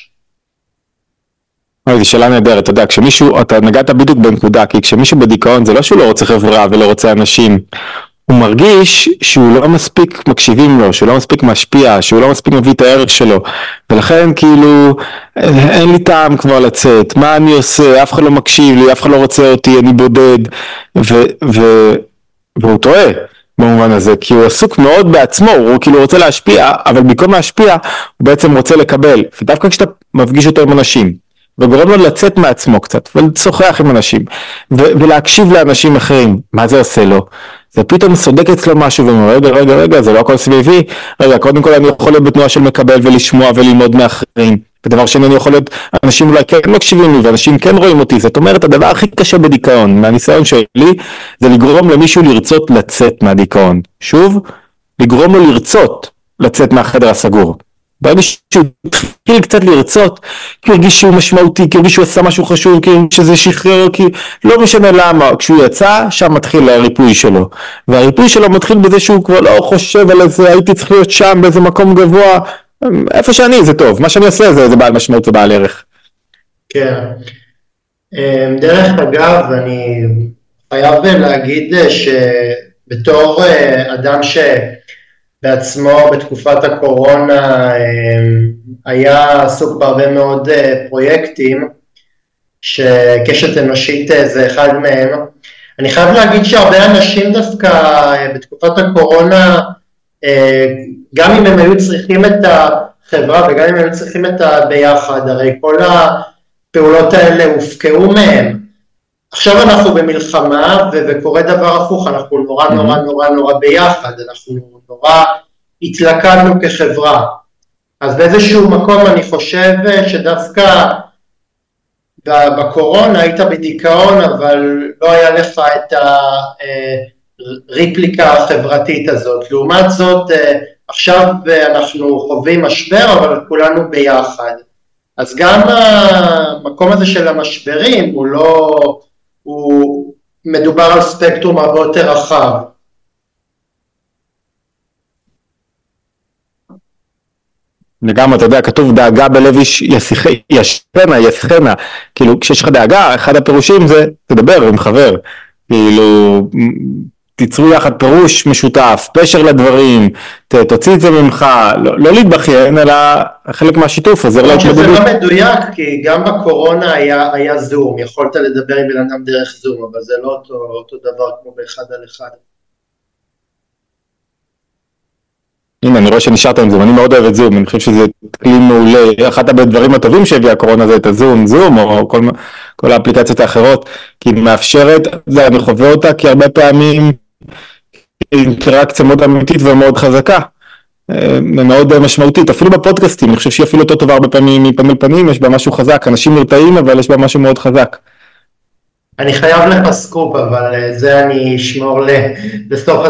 זו שאלה נהדרת, אתה יודע, כשמישהו, אתה נגעת בדיוק בנקודה, כי כשמישהו בדיכאון זה לא שהוא לא רוצה חברה ולא רוצה אנשים, הוא מרגיש שהוא לא מספיק מקשיבים לו, שהוא לא מספיק משפיע, שהוא לא מספיק מביא את הערך שלו, ולכן כאילו אין לי טעם כבר לצאת, מה אני עושה, אף אחד לא מקשיב לי, אף אחד לא רוצה אותי, אני בודד, ו, ו, והוא טועה במובן הזה, כי הוא עסוק מאוד בעצמו, הוא כאילו רוצה להשפיע, אבל במקום להשפיע הוא בעצם רוצה לקבל, ודווקא כשאתה מפגיש אותו עם אנשים, וגורם לו לצאת מעצמו קצת, ולשוחח עם אנשים, ולהקשיב לאנשים אחרים, מה זה עושה לו? זה פתאום סודק אצלו משהו ואומר רגע רגע רגע זה לא הכל סביבי. רגע קודם כל אני יכול להיות בתנועה של מקבל ולשמוע וללמוד מאחרים. ודבר שני אני יכול להיות אנשים אולי כן מקשיבים לי ואנשים כן רואים אותי. זאת אומרת הדבר הכי קשה בדיכאון מהניסיון שלי זה לגרום למישהו לרצות לצאת מהדיכאון. שוב לגרום לו לרצות לצאת מהחדר הסגור ברגע שהוא התחיל קצת לרצות, כי הרגיש שהוא משמעותי, כי הרגיש שהוא עשה משהו חשוב, כי הרגיש שזה שחרר, כי לא משנה למה, כשהוא יצא, שם מתחיל הריפוי שלו. והריפוי שלו מתחיל בזה שהוא כבר לא חושב על איזה, הייתי צריך להיות שם באיזה מקום גבוה, איפה שאני זה טוב, מה שאני עושה זה, זה בעל משמעות ובעל ערך. כן. אמ, דרך אגב, אני חייב להגיד שבתור אה, אדם ש... בעצמו בתקופת הקורונה אמ, היה עסוק בהרבה מאוד אה, פרויקטים שקשת אנושית אה, זה אחד מהם. אני חייב להגיד שהרבה אנשים דווקא אה, בתקופת הקורונה גם אם הם היו צריכים את החברה וגם אם הם היו צריכים את הביחד, הרי כל הפעולות האלה הופקעו מהם. עכשיו אנחנו במלחמה וקורה דבר הפוך, אנחנו נורא נורא נורא נורא ביחד, אנחנו נורא התלכדנו כחברה. אז באיזשהו מקום אני חושב שדווקא בקורונה היית בדיכאון אבל לא היה לך את הריפליקה החברתית הזאת. לעומת זאת עכשיו אנחנו חווים משבר אבל כולנו ביחד. אז גם המקום הזה של המשברים הוא לא, מדובר על ספקטרום הרבה יותר רחב. לגמרי, אתה יודע, כתוב דאגה בלב איש ישכנה, יסכנה, כאילו כשיש לך דאגה, אחד הפירושים זה תדבר עם חבר, כאילו תיצרו יחד פירוש משותף, פשר לדברים, ת, תוציא את זה ממך, לא, לא להתבכיין, אלא חלק מהשיתוף, עוזר להתמודדות. זה לא מדויק, כי גם בקורונה היה, היה זום, יכולת לדבר עם בן אדם דרך זום, אבל זה לא אותו, אותו דבר כמו באחד על אחד. הנה, אני רואה שנשארת עם זום, אני מאוד אוהב את זום, אני חושב שזה כלי מעולה, אחד הדברים הטובים שהביאה הקורונה זה את הזום, זום, או כל, כל האפליקציות האחרות, כי היא מאפשרת, אני חווה אותה כי הרבה פעמים אינטראקציה מאוד אמיתית ומאוד חזקה, אה, מאוד משמעותית, אפילו בפודקאסטים, אני חושב שהיא אפילו יותר טובה הרבה פעמים מפנים פנים, יש בה משהו חזק, אנשים נרתעים אבל יש בה משהו מאוד חזק. אני חייב לך סקופ, אבל אה, זה אני אשמור לסוף,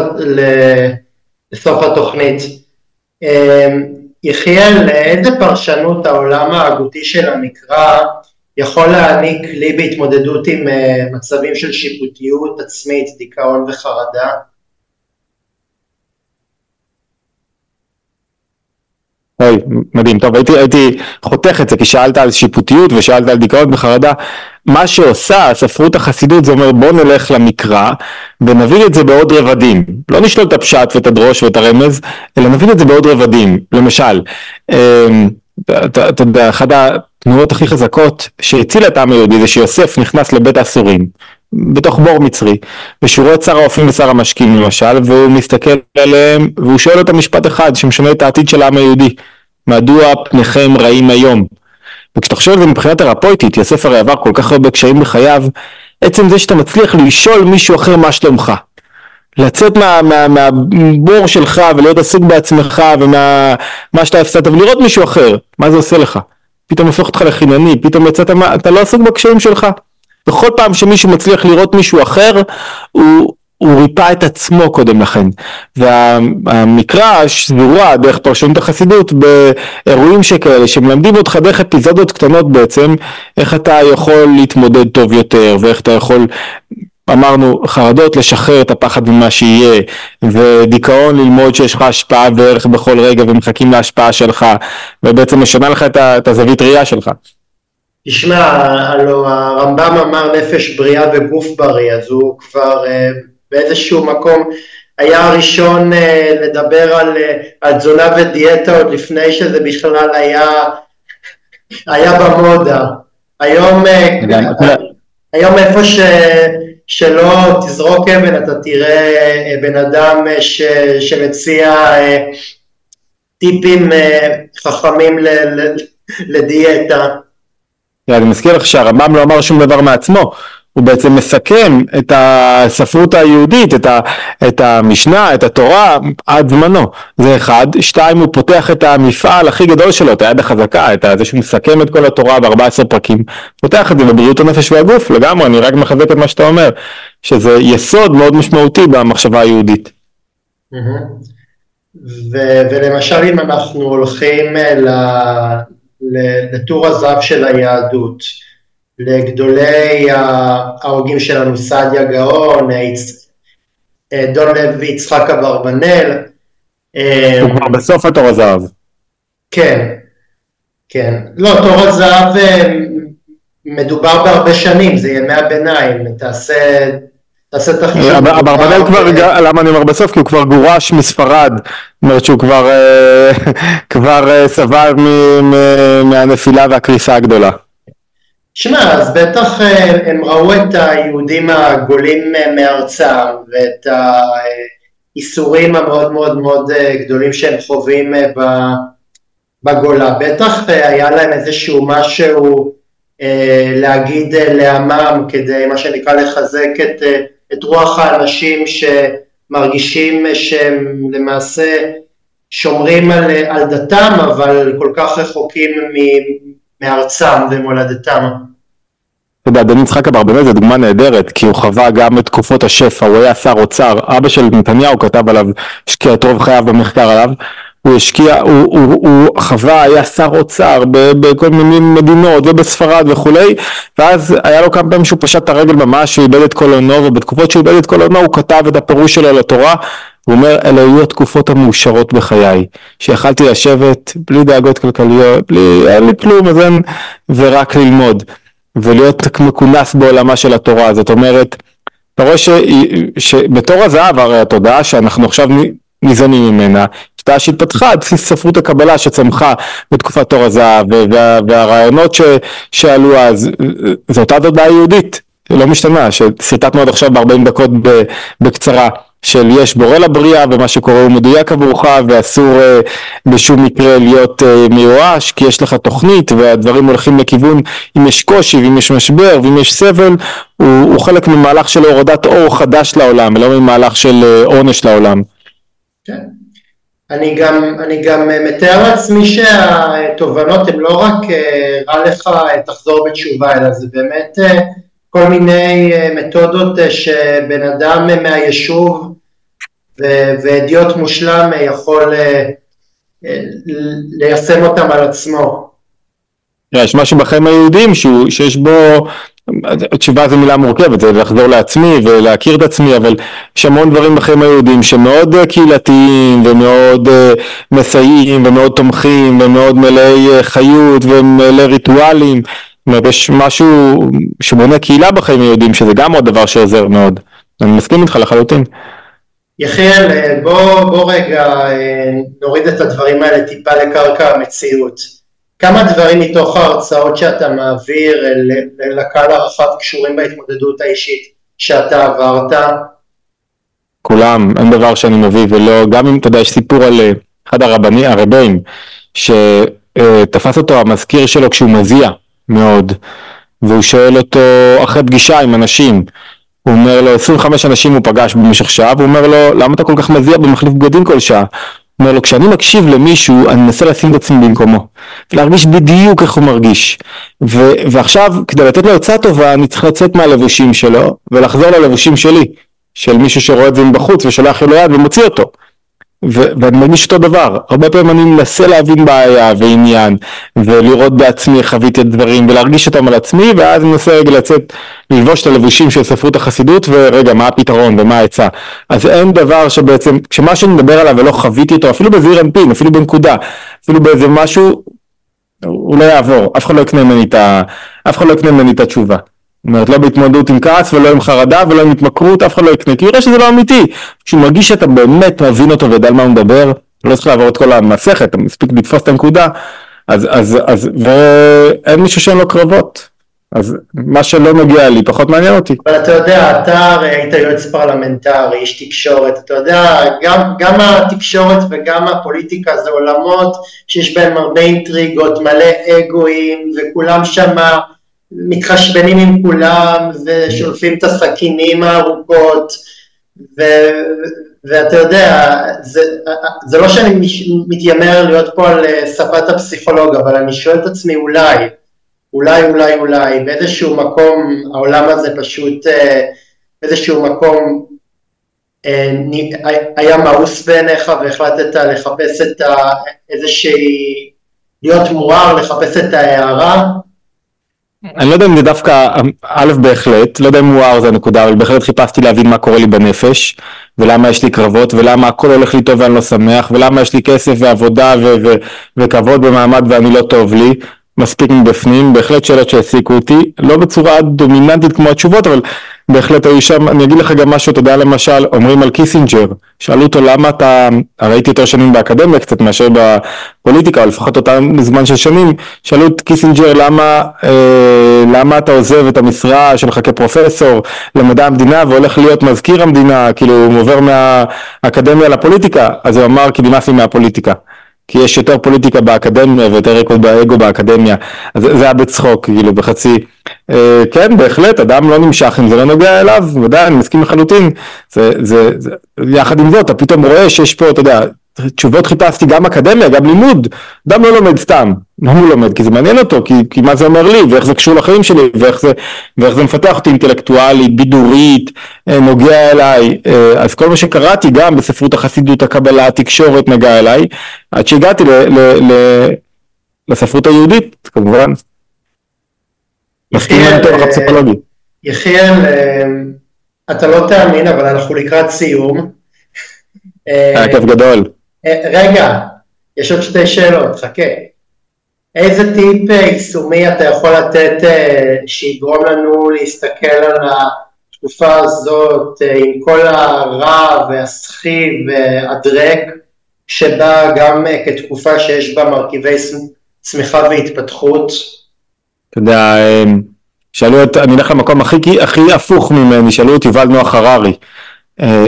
לסוף התוכנית. יחיאל, איזה פרשנות העולם ההגותי של המקרא יכול להעניק לי בהתמודדות עם אה, מצבים של שיפוטיות עצמית, דיכאון וחרדה? אוי, מדהים, טוב, הייתי, הייתי חותך את זה כי שאלת על שיפוטיות ושאלת על דיכאון וחרדה. מה שעושה הספרות החסידות זה אומר בוא נלך למקרא ונבין את זה בעוד רבדים. לא נשלול את הפשט ואת הדרוש ואת הרמז, אלא נבין את זה בעוד רבדים. למשל, אמ, אתה יודע, אחת התנועות הכי חזקות שהצילה את העם היהודי זה שיוסף נכנס לבית האסורים. בתוך בור מצרי, ושהוא רואה את שר האופים ושר המשקים למשל, והוא מסתכל עליהם, והוא שואל אותם משפט אחד שמשנה את העתיד של העם היהודי, מדוע פניכם רעים היום? וכשאתה חושב על זה מבחינה תרפויטית, יוסף הרי עבר כל כך הרבה קשיים בחייו, עצם זה שאתה מצליח לשאול מישהו אחר מה שלומך. לצאת מה, מה, מהבור שלך ולהיות עסוק בעצמך ומה שאתה הפסדת ולראות מישהו אחר, מה זה עושה לך? פתאום הופך אותך לחינני, פתאום יצאת, אתה לא עסוק בקשיים שלך. בכל פעם שמישהו מצליח לראות מישהו אחר, הוא, הוא ריפא את עצמו קודם לכן. והמקרא סבורה דרך פרשנות החסידות באירועים שכאלה שמלמדים אותך דרך אפיזודות קטנות בעצם איך אתה יכול להתמודד טוב יותר ואיך אתה יכול אמרנו חרדות לשחרר את הפחד ממה שיהיה ודיכאון ללמוד שיש לך השפעה וערך בכל רגע ומחכים להשפעה שלך ובעצם משנה לך את הזווית ראייה שלך. תשמע, הלו הרמב"ם אמר נפש בריאה וגוף בריא, אז הוא כבר אה, באיזשהו מקום היה הראשון אה, לדבר על, אה, על תזונה ודיאטה עוד לפני שזה בכלל היה, היה במודה. היום, היום איפה ש, שלא תזרוק אבן אתה תראה בן אדם ש, שמציע טיפים חכמים ל, ל, לדיאטה. אני מזכיר לך שהרמב"ם לא אמר שום דבר מעצמו, הוא בעצם מסכם את הספרות היהודית, את, ה, את המשנה, את התורה, עד זמנו. זה אחד. שתיים, הוא פותח את המפעל הכי גדול שלו, את היד החזקה, את זה שהוא מסכם את כל התורה ב-14 פרקים. פותח את זה בבריאות הנפש והגוף, לגמרי, אני רק מחזק את מה שאתה אומר, שזה יסוד מאוד משמעותי במחשבה היהודית. ו- ולמשל אם אנחנו הולכים ל- לטור הזהב של היהדות, לגדולי ההוגים שלנו, סעדיה גאון, דון לוי יצחק אברבנאל. הוא כבר בסוף התור הזהב. כן, כן. לא, תור הזהב אה, מדובר בהרבה שנים, זה ימי הביניים, תעשה... תעשה את החישוב. אברבנאל כבר, למה אני אומר בסוף? כי הוא כבר גורש מספרד, זאת אומרת שהוא כבר, אה, *laughs* כבר אה, סבל מהנפילה והקריסה הגדולה. שמע, אז בטח אה, הם ראו את היהודים הגולים אה, מארצם ואת האיסורים המאוד מאוד מאוד אה, גדולים שהם חווים בגולה. בטח היה להם איזשהו משהו להגיד לעמם כדי מה שנקרא לחזק את, את רוח האנשים שמרגישים שהם למעשה שומרים על, על דתם אבל כל כך רחוקים מארצם ומולדתם. אתה יודע, דני יצחק אברבנאל זה דוגמה נהדרת, כי הוא חווה גם את תקופות השפע, הוא היה שר אוצר, אבא של נתניהו כתב עליו, השקיע את רוב חייו במחקר עליו, הוא השקיע, הוא, הוא, הוא חווה, היה שר אוצר בכל מיני מדינות ובספרד וכולי, ואז היה לו כמה פעמים שהוא פשט את הרגל ממש, הוא איבד את כל עונו, ובתקופות שהוא איבד את כל עונו הוא כתב את הפירוש שלו לתורה, הוא אומר, אלה היו התקופות המאושרות בחיי, שיכלתי לשבת בלי דאגות כלכליות, בלי, אין לי כלום, אז אין, ורק ללמוד, ולהיות מכונס בעולמה של התורה, זאת אומרת, אתה רואה שבתור הזהב, הרי התודעה שאנחנו עכשיו ניזונים ממנה, תודעה שהתפתחה על בסיס ספרות הקבלה שצמחה בתקופת תור הזהב, וה, והרעיונות ש, שעלו אז, זו אותה תודעה יהודית, לא משתנה, שסרטטנו עד עכשיו ב-40 דקות בקצרה. של יש בורא לבריאה ומה שקורה הוא מדויק עבורך ואסור uh, בשום מקרה להיות uh, מיואש כי יש לך תוכנית והדברים הולכים לכיוון אם יש קושי ואם יש משבר ואם יש סבל הוא, הוא חלק ממהלך של הורדת אור חדש לעולם ולא ממהלך של uh, עונש לעולם. כן. אני גם, אני גם מתאר לעצמי שהתובנות הן לא רק רע לך תחזור בתשובה אלא זה באמת כל מיני אה, מתודות אה, שבן אדם אה, מהיישוב ואדיוט מושלם יכול ליישם אותם על עצמו. יש משהו בחיים היהודים שיש בו, תשובה זו מילה מורכבת, זה לחזור לעצמי ולהכיר את עצמי, אבל יש המון דברים בחיים היהודים שמאוד קהילתיים ומאוד מסייעים ומאוד תומכים ומאוד מלאי חיות ומלאי ריטואלים. אומרת, יש משהו שבונה קהילה בחיים היהודים, שזה גם עוד דבר שעוזר מאוד. אני מסכים איתך לחלוטין. יחיאל, בוא, בוא רגע אה, נוריד את הדברים האלה טיפה לקרקע המציאות. כמה דברים מתוך ההרצאות שאתה מעביר לקהל הרחב קשורים בהתמודדות האישית שאתה עברת? כולם, אין דבר שאני מביא ולא, גם אם אתה יודע, יש סיפור על אה, אחד הרבנים, הרבים, שתפס אותו המזכיר שלו כשהוא מזיע, מאוד, והוא שואל אותו אחרי פגישה עם אנשים, הוא אומר לו 25 אנשים הוא פגש במשך שעה, והוא אומר לו למה אתה כל כך מזיע במחליף בגדים כל שעה? אומר לו, כשאני מקשיב למישהו, אני מנסה לשים את עצמי במקומו, ולהרגיש בדיוק איך הוא מרגיש. ו- ועכשיו, כדי לתת לו עצה טובה, אני צריך לצאת מהלבושים שלו, ולחזור ללבושים שלי, של מישהו שרואה את זה מבחוץ ושולח לו יד ומוציא אותו. ו- ואני מרגיש אותו דבר, הרבה פעמים אני מנסה להבין בעיה ועניין ולראות בעצמי איך חוויתי את הדברים ולהרגיש אותם על עצמי ואז אני מנסה רגע לצאת, ללבוש את הלבושים של ספרות החסידות ורגע מה הפתרון ומה העצה. אז אין דבר שבעצם, כשמה שאני מדבר עליו ולא חוויתי אותו אפילו בזעיר אנפין, אפילו בנקודה, אפילו באיזה משהו הוא לא יעבור, אף אחד לא יקנה ממני את, ה... לא את התשובה זאת אומרת, לא בהתמודדות עם כעס ולא עם חרדה ולא עם התמכרות, אף אחד לא יקנה, כי יראה שזה לא אמיתי. כשהוא מרגיש שאתה באמת מבין אותו ויודע על מה הוא מדבר, לא צריך לעבור את כל המסכת, אתה מספיק לתפוס את הנקודה, אז, אז, אז, ואין מישהו שאין לו קרבות. אז מה שלא מגיע לי פחות מעניין אותי. אבל אתה יודע, אתה הרי היית יועץ פרלמנטרי, איש תקשורת, אתה יודע, גם, גם התקשורת וגם הפוליטיקה זה עולמות שיש בהם הרבה אינטריגות, מלא אגואים, וכולם שמה מתחשבנים עם כולם ושולפים את הסכינים הארוכות ו, ואתה יודע, זה, זה לא שאני מתיימר להיות פה על שפת הפסיכולוג, אבל אני שואל את עצמי אולי, אולי אולי אולי, באיזשהו מקום העולם הזה פשוט, באיזשהו מקום היה מאוס בעיניך והחלטת לחפש את איזושהי, להיות מואר, לחפש את ההערה אני לא יודע אם זה דווקא, א' בהחלט, לא יודע אם מואר זה הנקודה, אבל בהחלט חיפשתי להבין מה קורה לי בנפש, ולמה יש לי קרבות, ולמה הכל הולך לי טוב ואני לא שמח, ולמה יש לי כסף ועבודה וכבוד ומעמד ואני לא טוב לי, מספיק מבפנים, בהחלט שאלות שהעסיקו אותי, לא בצורה דומיננטית כמו התשובות, אבל בהחלט היו שם, אני אגיד לך גם משהו, אתה יודע למשל, אומרים על קיסינג'ר, שאלו אותו למה אתה, הרי הייתי יותר שנים באקדמיה קצת מאשר בפוליטיקה, או לפחות אותם זמן של שנים, שאלו את קיסינג'ר למה, אה, למה אתה עוזב את המשרה שלך כפרופסור למדע המדינה והולך להיות מזכיר המדינה, כאילו הוא עובר מהאקדמיה לפוליטיקה, אז הוא אמר כי נמאס לי מהפוליטיקה. כי יש יותר פוליטיקה באקדמיה ויותר ריקוד באגו באקדמיה, אז זה היה בצחוק, כאילו בחצי, אה, כן בהחלט, אדם לא נמשך אם זה לא נוגע אליו, ודאי, אני מסכים לחלוטין, זה, זה, זה, יחד עם זאת, אתה פתאום רואה שיש פה, אתה יודע, תשובות חיפשתי גם אקדמיה, גם לימוד, אדם לא לומד סתם, למה הוא לומד? כי זה מעניין אותו, כי, כי מה זה אומר לי, ואיך זה קשור לחיים שלי, ואיך זה, ואיך זה מפתח אותי אינטלקטואלית, בידורית, אה, נוגע אליי, אה, אז כל מה שקראתי גם בספרות החסידות, הקבלה, התקשורת נגע אליי, עד שהגעתי ל, ל, ל, לספרות היהודית, כמובן. מסכים עם תורך הפסיכולוגי. יחיאל, אה, אתה לא תאמין, אבל אנחנו לקראת סיום. היה כיף גדול. רגע, יש עוד שתי שאלות, חכה. איזה טיפ יישומי אתה יכול לתת שיגרום לנו להסתכל על התקופה הזאת עם כל הרע והסחיב והדרק שבא גם כתקופה שיש בה מרכיבי צמיחה והתפתחות? אתה יודע, שאלו את, אני אלך למקום הכי, הכי הפוך ממני, שאלו את יובל נוח הררי.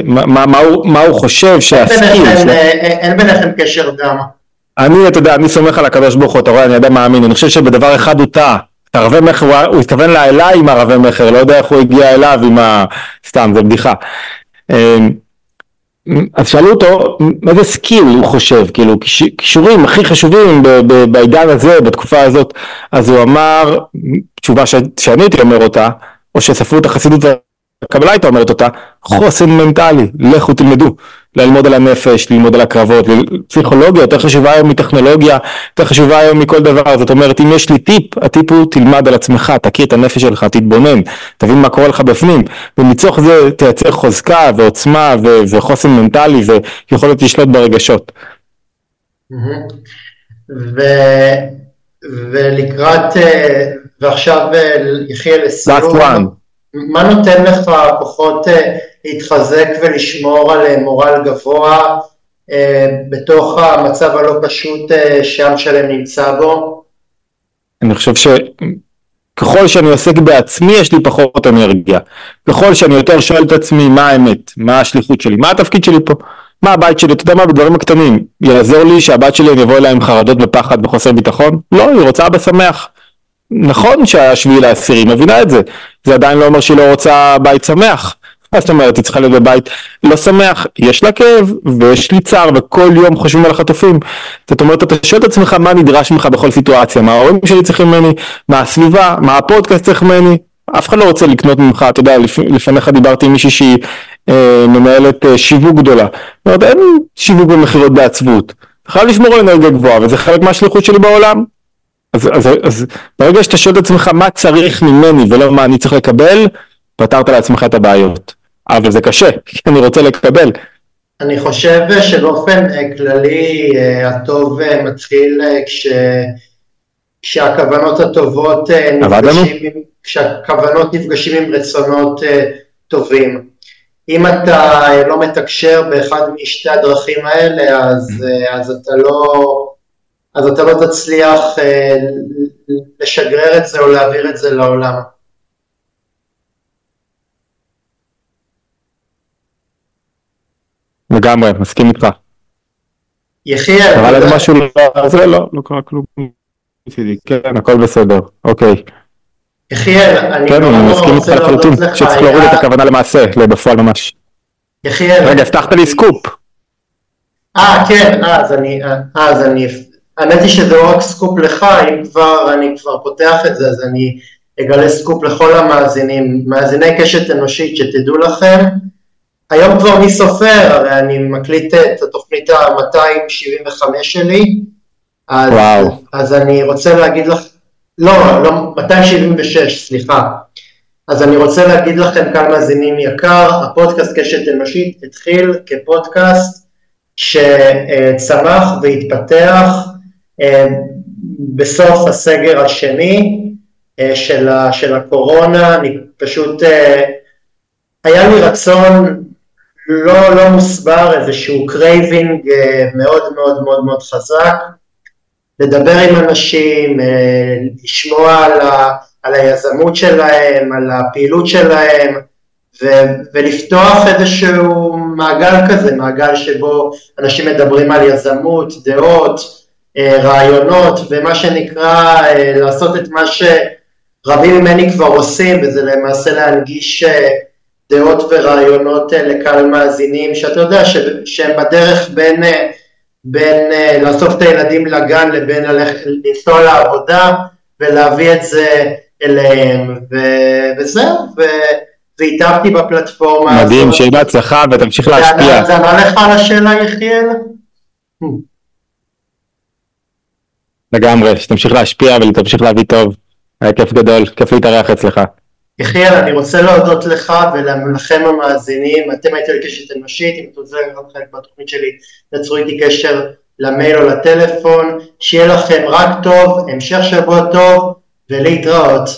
מה, מה, מה, הוא, מה הוא חושב שה skill... אין, אין ביניכם קשר גם. אני, אתה יודע, אני סומך על הקדוש ברוך הוא, אתה רואה, אני אדם מאמין, אני חושב שבדבר אחד הוא טעה. את הרבי מכר, הוא, התכוון אליי עם הרבי מכר, לא יודע איך הוא הגיע אליו עם ה... סתם, זה בדיחה. אז שאלו אותו, איזה skill הוא חושב, כאילו, כישורים הכי חשובים בעידן הזה, בתקופה הזאת, אז הוא אמר, תשובה שאני הייתי אומר אותה, או שספרות החסידות הקבלה הייתה אומרת אותה, חוסן מנטלי, לכו תלמדו, ללמוד על הנפש, ללמוד על הקרבות, פסיכולוגיה יותר חשובה היום מטכנולוגיה, יותר חשובה היום מכל דבר, זאת אומרת אם יש לי טיפ, הטיפ הוא תלמד על עצמך, תכיר את הנפש שלך, תתבונן, תבין מה קורה לך בפנים, ומצוך זה תייצר חוזקה ועוצמה ו- וחוסן מנטלי ויכולת לשלוט ברגשות. ו- ולקראת, אה, ועכשיו אה, יחיה לסיום. מה נותן לך כוחות אה, להתחזק ולשמור על אה, מורל גבוה אה, בתוך המצב הלא פשוט שעם שלם נמצא בו? אני חושב שככל שאני עוסק בעצמי יש לי פחות אנרגיה. ככל שאני יותר שואל את עצמי מה האמת, מה השליחות שלי, מה התפקיד שלי פה, מה הבית שלי, אתה יודע מה, בדברים הקטנים. יעזור לי שהבת שלי יבוא אליה עם חרדות ופחד וחוסר ביטחון? לא, היא רוצה אבא שמח. נכון שהשביעי לעשירי, מבינה את זה. זה עדיין לא אומר שהיא לא רוצה בית שמח. מה זאת אומרת, היא צריכה להיות בבית לא שמח, יש לה כאב ויש לי צער וכל יום חושבים על החטופים. זאת אומרת, אתה שואל את עצמך מה נדרש ממך בכל סיטואציה, מה ההורים שלי צריכים ממני, מה הסביבה, מה הפודקאסט צריך ממני, אף אחד לא רוצה לקנות ממך, אתה יודע, לפ, לפניך דיברתי עם מישהי שהיא אה, מנהלת אה, שיווק גדולה. זאת אומרת, אין שיווק במכירות בעצבות. אתה חייב לשמור על אנרגיה גבוהה, וזה חלק מהשליחות שלי בעולם. אז, אז, אז ברגע שאתה שואל את עצמך מה צריך ממני ולא מה אני צריך לקבל, פתרת לעצמך את הבעיות. אבל זה קשה, כי אני רוצה לקבל. אני חושב שבאופן אה, כללי אה, הטוב אה, מתחיל כש... כשהכוונות הטובות נפגשים, כשהכוונות נפגשים עם רצונות טובים. אם אתה לא מתקשר באחד משתי הדרכים האלה, אז, אז אתה לא... אז אתה לא תצליח לשגרר את זה או להעביר את זה לעולם. לגמרי, מסכים איתך. יחיאל. אבל איזה משהו לא, זה לא, לא קרה כלום. כן, הכל בסדר, אוקיי. יחיאל, אני כן, אני מסכים איתך לחלוטין, שצריך להוריד את הכוונה למעשה, בפועל ממש. יחיאל. רגע, הבטחת לי סקופ. אה, כן, אז אני, אז אני, האמת היא שזה לא רק סקופ לך, אם כבר אני כבר פותח את זה, אז אני אגלה סקופ לכל המאזינים, מאזיני קשת אנושית, שתדעו לכם, היום כבר מי סופר, הרי אני מקליט את התוכנית ה-275 שלי, אז, וואו. אז אני רוצה להגיד לך, לא, לא, 276, סליחה. אז אני רוצה להגיד לכם כאן מאזינים יקר, הפודקאסט קשת אנושית התחיל כפודקאסט שצמח והתפתח בסוף הסגר השני אה, של, של הקורונה, אני פשוט, אה, היה לי רצון לא, לא מוסבר, איזשהו craving אה, מאוד מאוד מאוד מאוד חזק, לדבר עם אנשים, אה, לשמוע על, ה, על היזמות שלהם, על הפעילות שלהם, ו, ולפתוח איזשהו מעגל כזה, מעגל שבו אנשים מדברים על יזמות, דעות, אה, רעיונות, ומה שנקרא לעשות את מה שרבים ממני כבר עושים, וזה למעשה להנגיש דעות ורעיונות אה, לקהל מאזינים, שאתה יודע שהם בדרך בין, אה, בין אה, לאסוף את הילדים לגן לבין לנסוע לעבודה ולהביא את זה אליהם, ו, וזהו, ו, והתאהבתי בפלטפורמה הזאת. מדהים, שיהיה בהצלחה ותמשיך להשפיע. זה ענה לך על השאלה יחיאל? לגמרי, שתמשיך להשפיע ותמשיך להביא טוב. היה כיף גדול, כיף להתארח אצלך. יחיאל, אני רוצה להודות לך ולכם המאזינים, אתם הייתם לקשת אנושית, אם לקחת חלק מהתוכנית שלי, תצרו איתי קשר למייל או לטלפון, שיהיה לכם רק טוב, המשך שבוע טוב ולהתראות.